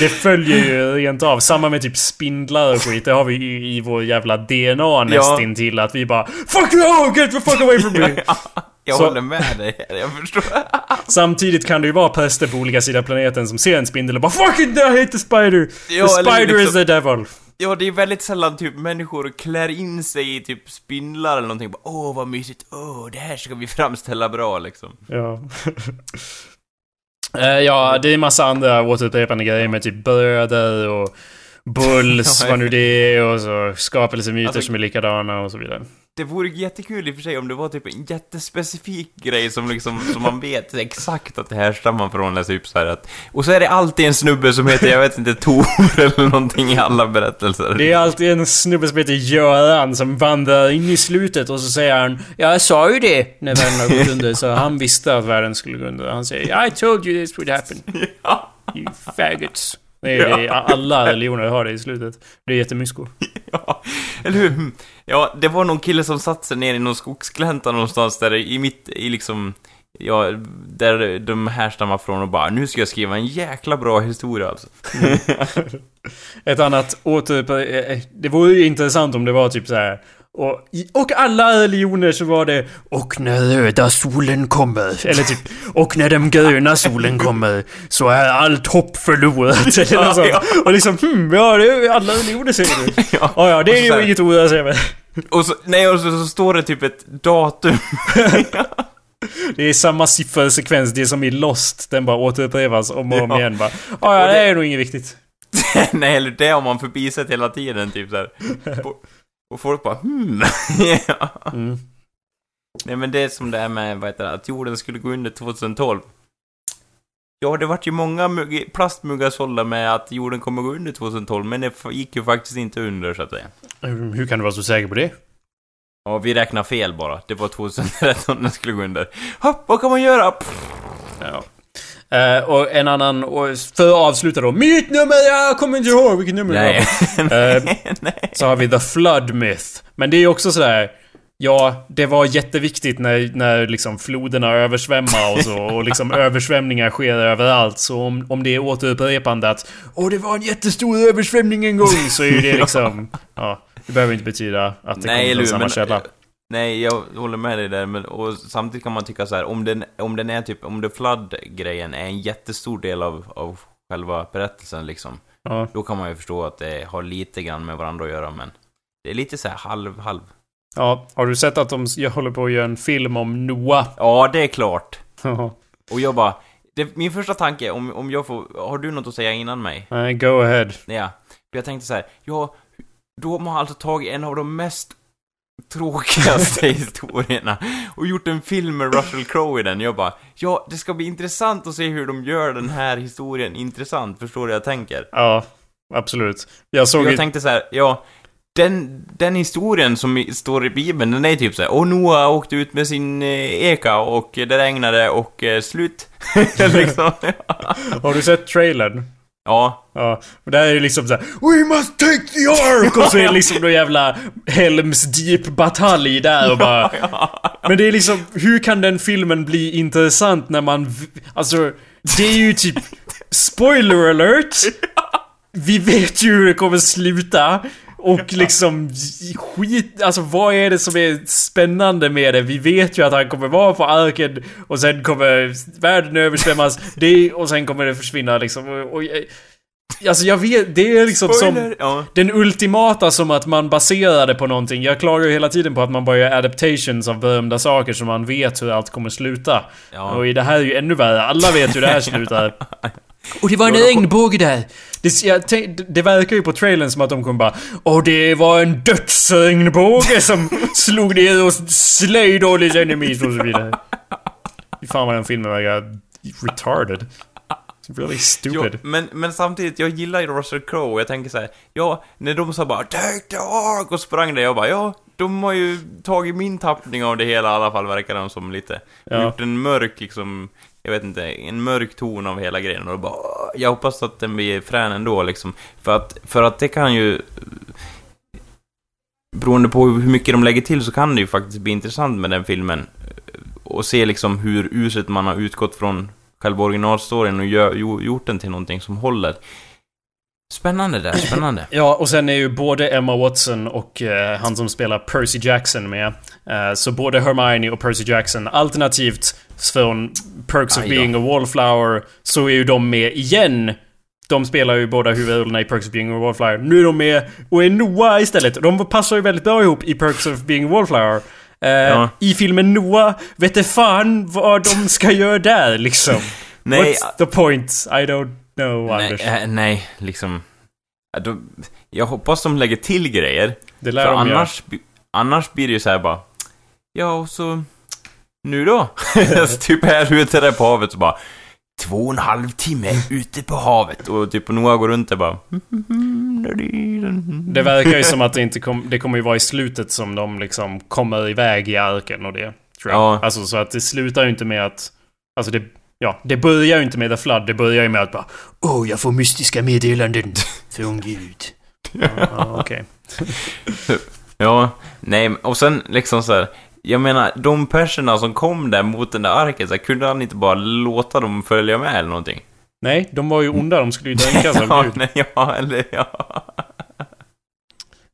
Speaker 1: det följer ju rent av. Samma med typ spindlar och skit. Det har vi i, i vår jävla DNA nästintill. Att vi bara Fuck no! Get the fuck away from me! [laughs]
Speaker 2: Jag
Speaker 1: Så-
Speaker 2: håller med dig, jag förstår. [laughs]
Speaker 1: Samtidigt kan det ju vara präster på olika sidor av planeten som ser en spindel och bara Fuck it! I hate the spider!
Speaker 2: Ja,
Speaker 1: the spider
Speaker 2: liksom-
Speaker 1: is the devil!
Speaker 2: Ja, det är väldigt sällan typ människor klär in sig i typ spindlar eller någonting. Bara, Åh, vad mysigt. Åh, det här ska vi framställa bra liksom.
Speaker 1: Ja. [laughs] Eh, ja, det är massa andra återupprepande grejer med typ bröder och bulls, [laughs] vad nu det är, och så skapelsemyter
Speaker 2: Alltså-
Speaker 1: som är likadana och så vidare.
Speaker 2: Det vore jättekul i och för sig om det var typ en jättespecifik grej som liksom, som man vet [laughs] exakt att det här stammar från, eller typ så här att... Och så är det alltid en snubbe som heter, jag vet inte, Tor [laughs] eller någonting i alla berättelser.
Speaker 1: Det är alltid en snubbe som heter Göran som vandrar in i slutet och så säger han Ja, jag sa ju det när världen har gått under, så han visste att världen skulle gå under. Han säger I told you this would happen. You faggots. Det är, det alla religioner har det i slutet. Det är jättemysko. [laughs]
Speaker 2: ja, eller hur? Ja, det var någon kille som satt sig ner i någon skogsglänta någonstans där i mitt, i liksom... Ja, där de härstammar från och bara nu ska jag skriva en jäkla bra historia alltså. [laughs]
Speaker 1: Ett annat åter... eh, Det vore ju intressant om det var typ så här. Och, och alla religioner så var det Och när röda solen kommer [laughs] Eller typ Och när den gröna solen kommer Så är allt hopp förlorat [laughs] Eller något sånt.
Speaker 2: Ja,
Speaker 1: Och liksom hmm, ja det är alla religioner säger det [laughs]
Speaker 2: Ja.
Speaker 1: Ja ja, det är ju inget ord att säga men
Speaker 2: Och så, nej, och så, så står det typ ett datum.
Speaker 1: Det är samma siffersekvens, det är som i Lost Den bara återupprepas om och om
Speaker 2: Ja.
Speaker 1: igen bara Ja ja, det är nog inget viktigt
Speaker 2: nej, eller det har man förbisett hela tiden, typ så här. Och, folk bara hmm. [laughs] ja.
Speaker 1: mm.
Speaker 2: Nej, men det är som det är med, vad heter det, att jorden skulle gå under 2012. Ja, det vart ju många mugg- plastmuggar sålda med att jorden kommer gå under 2012, men det gick ju faktiskt inte under, så att säga.
Speaker 1: Hur hur kan du vara så säker på det?
Speaker 2: Ja, vi räknar fel bara. Det var 2013 den skulle gå under. Hopp, vad kan man göra? Pff,
Speaker 1: Ja. Eh, och en annan, och för att avsluta då. Mitt nummer, jag kommer inte ihåg vilket nummer
Speaker 2: Nej.
Speaker 1: det var. [laughs] Eh,
Speaker 2: Nej.
Speaker 1: så har vi The Flood Myth. Men det är ju också sådär... Ja, det var jätteviktigt när, när liksom floderna översvämmar och så. Och liksom [laughs] översvämningar sker överallt. Så om, om det är återupprepande att Åh, det var en jättestor översvämning en gång. Så är ju det [laughs] liksom... Ja, det behöver inte betyda att det
Speaker 2: Nej,
Speaker 1: kommer från samma källa.
Speaker 2: Nej, jag håller med dig där, men och samtidigt kan man tycka så här, om den, om den är typ, om the flood-grejen är en jättestor del av, av själva berättelsen liksom,
Speaker 1: Ja.
Speaker 2: då kan man ju förstå att det har lite grann med varandra att göra, men det är lite så här halv, halv.
Speaker 1: ja, har du sett att de jag håller på att göra en film om Noah?
Speaker 2: Ja, det är klart. Och jag bara, det, min första tanke, om, om jag får, har du något att säga innan mig?
Speaker 1: Nej, go ahead.
Speaker 2: Ja, jag tänkte så här, ja, då har alltså tagit en av de mest tråkigaste [laughs] historierna och gjort en film med Russell Crowe i den. Jag bara, ja, det ska bli intressant att se hur de gör den här historien intressant, förstår du vad jag tänker?
Speaker 1: Ja, absolut. Jag såg
Speaker 2: Jag tänkte så här, ja, den, den historien som står i Bibeln, den är typ så här, och Noah åkte ut med sin eh, eka och det regnade och eh, slut. [laughs] liksom. [laughs]
Speaker 1: Har du sett trailern?
Speaker 2: Ja,
Speaker 1: Ja, och där är det liksom såhär We must take the ark! Och så är det liksom någon jävla Helms Deep batalj där och bara... [laughs] Men det är liksom, hur kan den filmen bli intressant när man... Alltså, det är ju typ... Spoiler alert! [laughs] Vi vet ju hur det kommer sluta. Och liksom skit, alltså vad är det som är spännande med det? Vi vet ju att han kommer vara på arken och sen kommer världen översvämmas. Det, och sen kommer det försvinna liksom. Och, och, alltså jag vet, det är liksom som...
Speaker 2: spoiler! Ja.
Speaker 1: Den ultimata som att man baserar det på någonting. Jag klagar ju hela tiden på att man bara gör adaptations av berömda saker så man vet hur allt kommer sluta.
Speaker 2: Ja.
Speaker 1: Och i det här är ju ännu värre. Alla vet hur det här [laughs] slutar. Och det var en regnbåge där! Det, jag, tänk, det verkar ju på trailern som att de kommer bara Och det var en dödsregnbåge som [laughs] slog ner och slöjd all his enemies och så vidare. Fan vad den filmen verkar retarded. It's really
Speaker 2: Jo,
Speaker 1: stupid.
Speaker 2: men, men samtidigt, jag gillar ju Russell Crowe och jag tänker så här, ja, när de sa bara 'Take the ark' och sprang där, jag bara ja, de har ju tagit min tappning av det hela i alla fall, verkar de som lite.
Speaker 1: Ja.
Speaker 2: Gjort en mörk liksom, jag vet inte, en mörk ton av hela grejen och bara, jag hoppas att den blir frän ändå liksom. För att, för att det kan ju, beroende på hur mycket de lägger till så kan det ju faktiskt bli intressant med den filmen. Och se liksom hur uselt man har utgått från själva originalstoryn och gör, gjort den till någonting som håller. Spännande där, spännande.
Speaker 1: Ja, och sen är ju både Emma Watson och eh, han som spelar Percy Jackson med. Eh, så både Hermione och Percy Jackson, alternativt från Perks of
Speaker 2: Aj
Speaker 1: being a wallflower, så är ju de med igen. De spelar ju båda huvudrollerna i Perks of being a wallflower. Nu är de med och är Noah istället. De passar ju väldigt bra ihop i Perks of being a wallflower. Eh,
Speaker 2: Ja.
Speaker 1: I filmen Noah vet fan vad de ska göra där liksom. [laughs]
Speaker 2: Nej,
Speaker 1: What's the point? I don't know,
Speaker 2: nej,
Speaker 1: Anders.
Speaker 2: äh, nej, liksom... Jag hoppas de lägger till grejer.
Speaker 1: Det lär
Speaker 2: För
Speaker 1: de göra.
Speaker 2: annars, bi- annars blir det ju så här bara... Ja, och så... Nu då? [laughs] så typ här ute där på havet så bara... Två och en halv timme ute på havet. Och typ Noah går runt där bara...
Speaker 1: Det verkar ju som att det inte kom, det kommer ju vara i slutet som de liksom kommer iväg i arken och det. Tror jag.
Speaker 2: Ja.
Speaker 1: Alltså så att det slutar ju inte med att... Alltså det... Ja, det börjar ju inte med The Flood. Det börjar ju med att bara...
Speaker 4: Åh, jag får mystiska meddelanden [laughs] från Gud.
Speaker 1: Ja, okej. [laughs]
Speaker 2: Ja, nej, och sen liksom så här. Jag menar, de personerna som kom där mot den där arken, så här, kunde han inte bara låta dem följa med eller någonting?
Speaker 1: Nej, de var ju onda. De skulle ju [laughs] dränkas av
Speaker 2: ja,
Speaker 1: Gud.
Speaker 2: nej, ja, eller ja.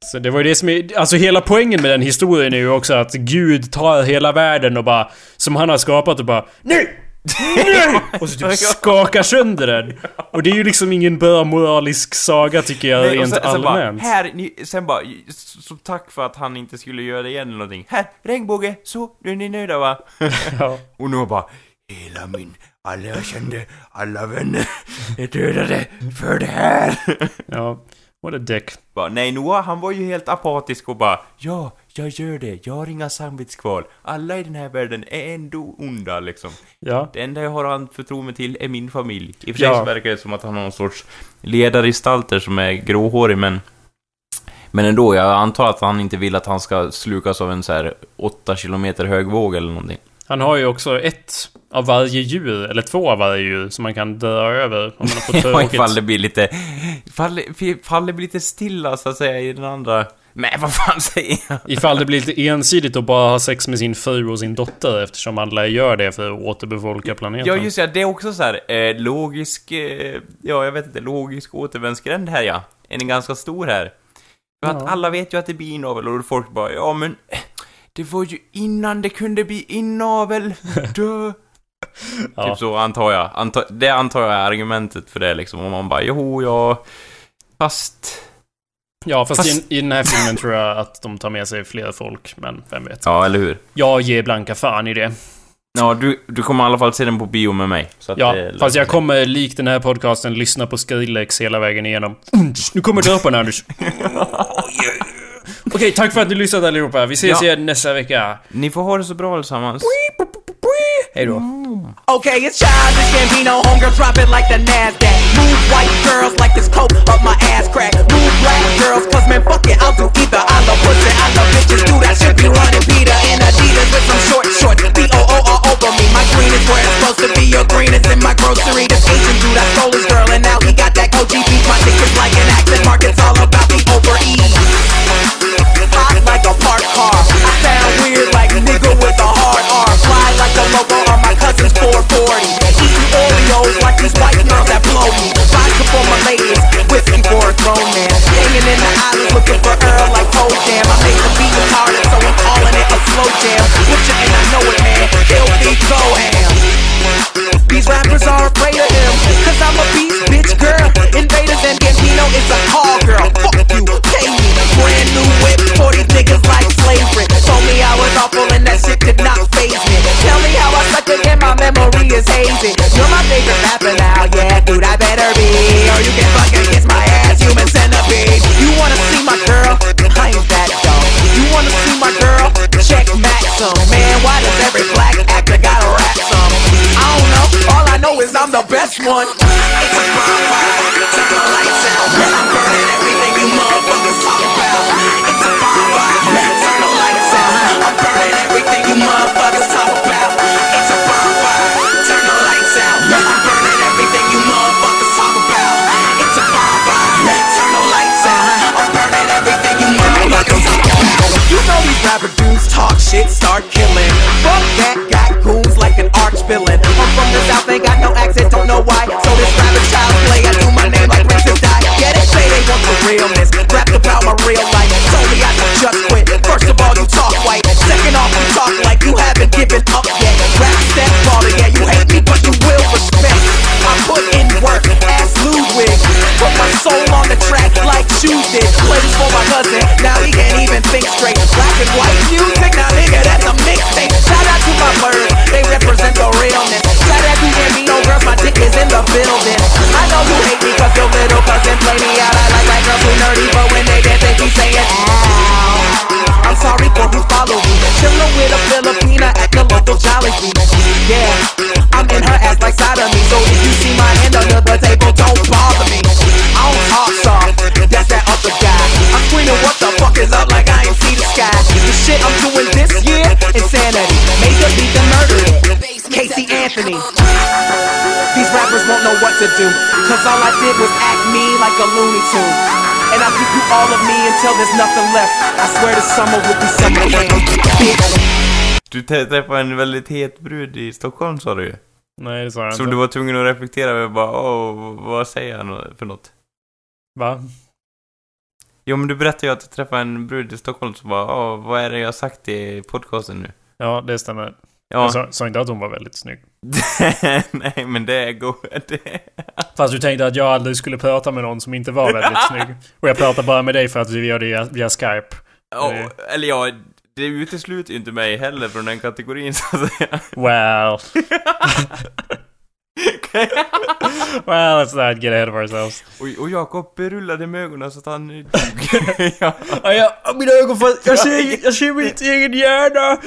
Speaker 1: Så det var ju det som är... Alltså hela poängen med den historien är ju också att Gud tar hela världen och bara... Som han har skapat och bara... Nej! Nej! [laughs] Och så typ skakar sönder den. Och det är ju liksom ingen bra moralisk saga tycker jag
Speaker 2: Nej,
Speaker 1: rent
Speaker 2: sen, sen bara,
Speaker 1: allmänt.
Speaker 2: här, ni, sen bara, så tack för att han inte skulle göra det igen eller någonting. Här, regnbåge, så, nu är ni nöjda va? [laughs]
Speaker 1: Ja.
Speaker 2: Och nu bara,
Speaker 3: Hela min, alla jag kände, alla vänner är dödade för det här.
Speaker 1: Ja. What a dick.
Speaker 2: bara, nej Noah, han var ju helt apatisk och bara, ja, jag gör det, jag har inga samvetskval. Alla i den här världen är ändå onda liksom.
Speaker 1: Ja.
Speaker 2: Det enda jag har anförtro mig till är min familj. I och för sig
Speaker 1: Ja.
Speaker 2: så verkar det som att han har någon sorts ledargestalter som är gråhårig, men... Men ändå, jag antar att han inte vill att han ska slukas av en så här 8 kilometer hög våg eller någonting.
Speaker 1: Han har ju också ett av varje djur, eller två av varje djur, som man kan dra över om man har fått [laughs]
Speaker 2: Ja, ifall det blir lite... Ifall, ifall det blir lite stilla, så att säga, i den andra... Men vad fan säger jag?
Speaker 1: Ifall det blir lite ensidigt att bara ha sex med sin fru och sin dotter eftersom alla gör det för att återbefolka planeten.
Speaker 2: Ja, just det, det är också så här, eh, logisk... Eh, ja, jag vet inte, logisk återvändsgränd här, ja. Den är ganska stor här. För att
Speaker 1: Ja.
Speaker 2: alla vet ju att det blir inavel och folk bara, ja men... Det var ju innan det kunde bli inavel. Dö.
Speaker 1: Ja.
Speaker 2: Typ så antar jag. Anta, det antar jag är argumentet för det liksom. Om man bara, jo, ja... Fast...
Speaker 1: Ja, fast,
Speaker 2: Fast-
Speaker 1: I, i den här filmen tror jag att de tar med sig fler folk, men vem vet.
Speaker 2: Ja, eller hur?
Speaker 1: Jag ger blanka fan i det.
Speaker 2: Ja, du, du kommer i alla fall se den på bio med mig. Så att
Speaker 1: Ja,
Speaker 2: det,
Speaker 1: fast jag kommer likt den här podcasten lyssna på Skrillex hela vägen igenom. Nu kommer dörpen Anders. [laughs] Okej, tack för att ni lyssnade allihopa. Vi ses
Speaker 2: Ja.
Speaker 1: igen nästa vecka.
Speaker 2: Ni får ha det så bra allesammans.
Speaker 1: Hej då.
Speaker 5: Okay, it's childish Gambino, homegirl, drop it like the Nasdaq. Move white girls like this coat up my ass crack. Move black girls, cause man, fuck it, I'll do either. I love pussy, I love bitches, dude, I should be running Peter in Adidas with some short shorts. B-O-O all over me. My green is where it's supposed to be. Your green is in my grocery. This Asian dude, I stole his girl, and now he got that OG beat. My dick is like an active market's all about the overeat. Hot like a park car. I sound weird like nigga with a hard R. Fly like a logo on my cousin's 440. Eating Oreos like these white moms that blow me. Vodka for my ladies, whiskey for a grown man. Hanging in the islands looking for Earl like Toe Jam. I made the beat retarded, so I'm calling it a slow jam. With you and I know it, man. He'll be so ham. These rappers are afraid of him. Cause I'm a beast, bitch girl. Invaders and Gambino is a hard girl. Fuck you, pay me. Brand new whip, 40 niggas like slavery. Told me I was awful and that shit did not faze me. Tell me how I suck it and my memory is hazy. You're my favorite rapper now, yeah, dude, I better be. Or you can fucking kiss my ass, human centipede. You wanna see my girl? I ain't that dumb. You wanna see my girl? Check Maxim. Man, why does every black actor gotta rap some? Body Which one? It's. Turn the lights out. I'm burning everything you motherfuckers talk about. It's a bonfire. Turn the lights out. I'm burning everything you motherfuckers talk about. It's a bonfire. Turn the lights out. I'm burning everything you motherfuckers talk about. It's a bonfire. Turn the lights out. I'm burning everything you motherfuckers talk about. You know these rapper dudes talk shit, start killing. Fuck that, from the south, ain't got no accent, don't know why. To do. Cause all I did was act me like a Looney Tune. And I'll give you all of me until there's nothing left. I swear the summer will be summer again.
Speaker 2: Du träffade en väldigt het brud i Stockholm sa du ju.
Speaker 1: Nej, det sa jag
Speaker 2: Som
Speaker 1: inte.
Speaker 2: du var tvungen att reflektera över bara, åh, vad säger han för något?
Speaker 1: Va?
Speaker 2: Jo men du berättade ju att du träffade en brud i Stockholm som bara, åh, vad är det jag har sagt i podcasten nu?
Speaker 1: Ja, det stämmer.
Speaker 2: Ja,
Speaker 1: Jag sa, sa inte att hon var väldigt snygg. [laughs]
Speaker 2: nej men det är go... Det...
Speaker 1: Fast du tänkte att jag aldrig skulle prata med någon som inte var väldigt snygg. Och jag pratar bara med dig för att vi gör det via, via Skype.
Speaker 2: Ja,
Speaker 1: Det-
Speaker 2: eller ja, det utesluter ju inte mig heller från den kategorin så att säga.
Speaker 1: Well. [laughs] well, let's not get ahead of ourselves.
Speaker 2: Och, och Jakob berullade med ögonen så att han dog. [laughs] ja.
Speaker 1: Ja, mina ögon får, jag ser, jag ser mitt egen hjärna.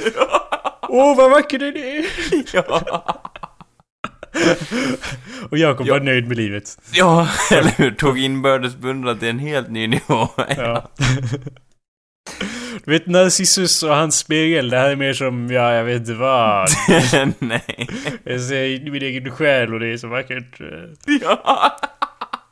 Speaker 1: Åh, oh, vad vacker den är. [laughs]
Speaker 2: ja.
Speaker 1: Och Jakob
Speaker 2: Ja.
Speaker 1: var nöjd med livet.
Speaker 2: ja, eller hur? Tog inbördes beundran till en helt ny nivå.
Speaker 1: Ja. Du vet Narcissus och hans spegel, det här är mer som, ja, jag vet inte vad. [laughs]
Speaker 2: nej.
Speaker 1: Jag ser min egen själ och det är så vackert.
Speaker 2: Ja.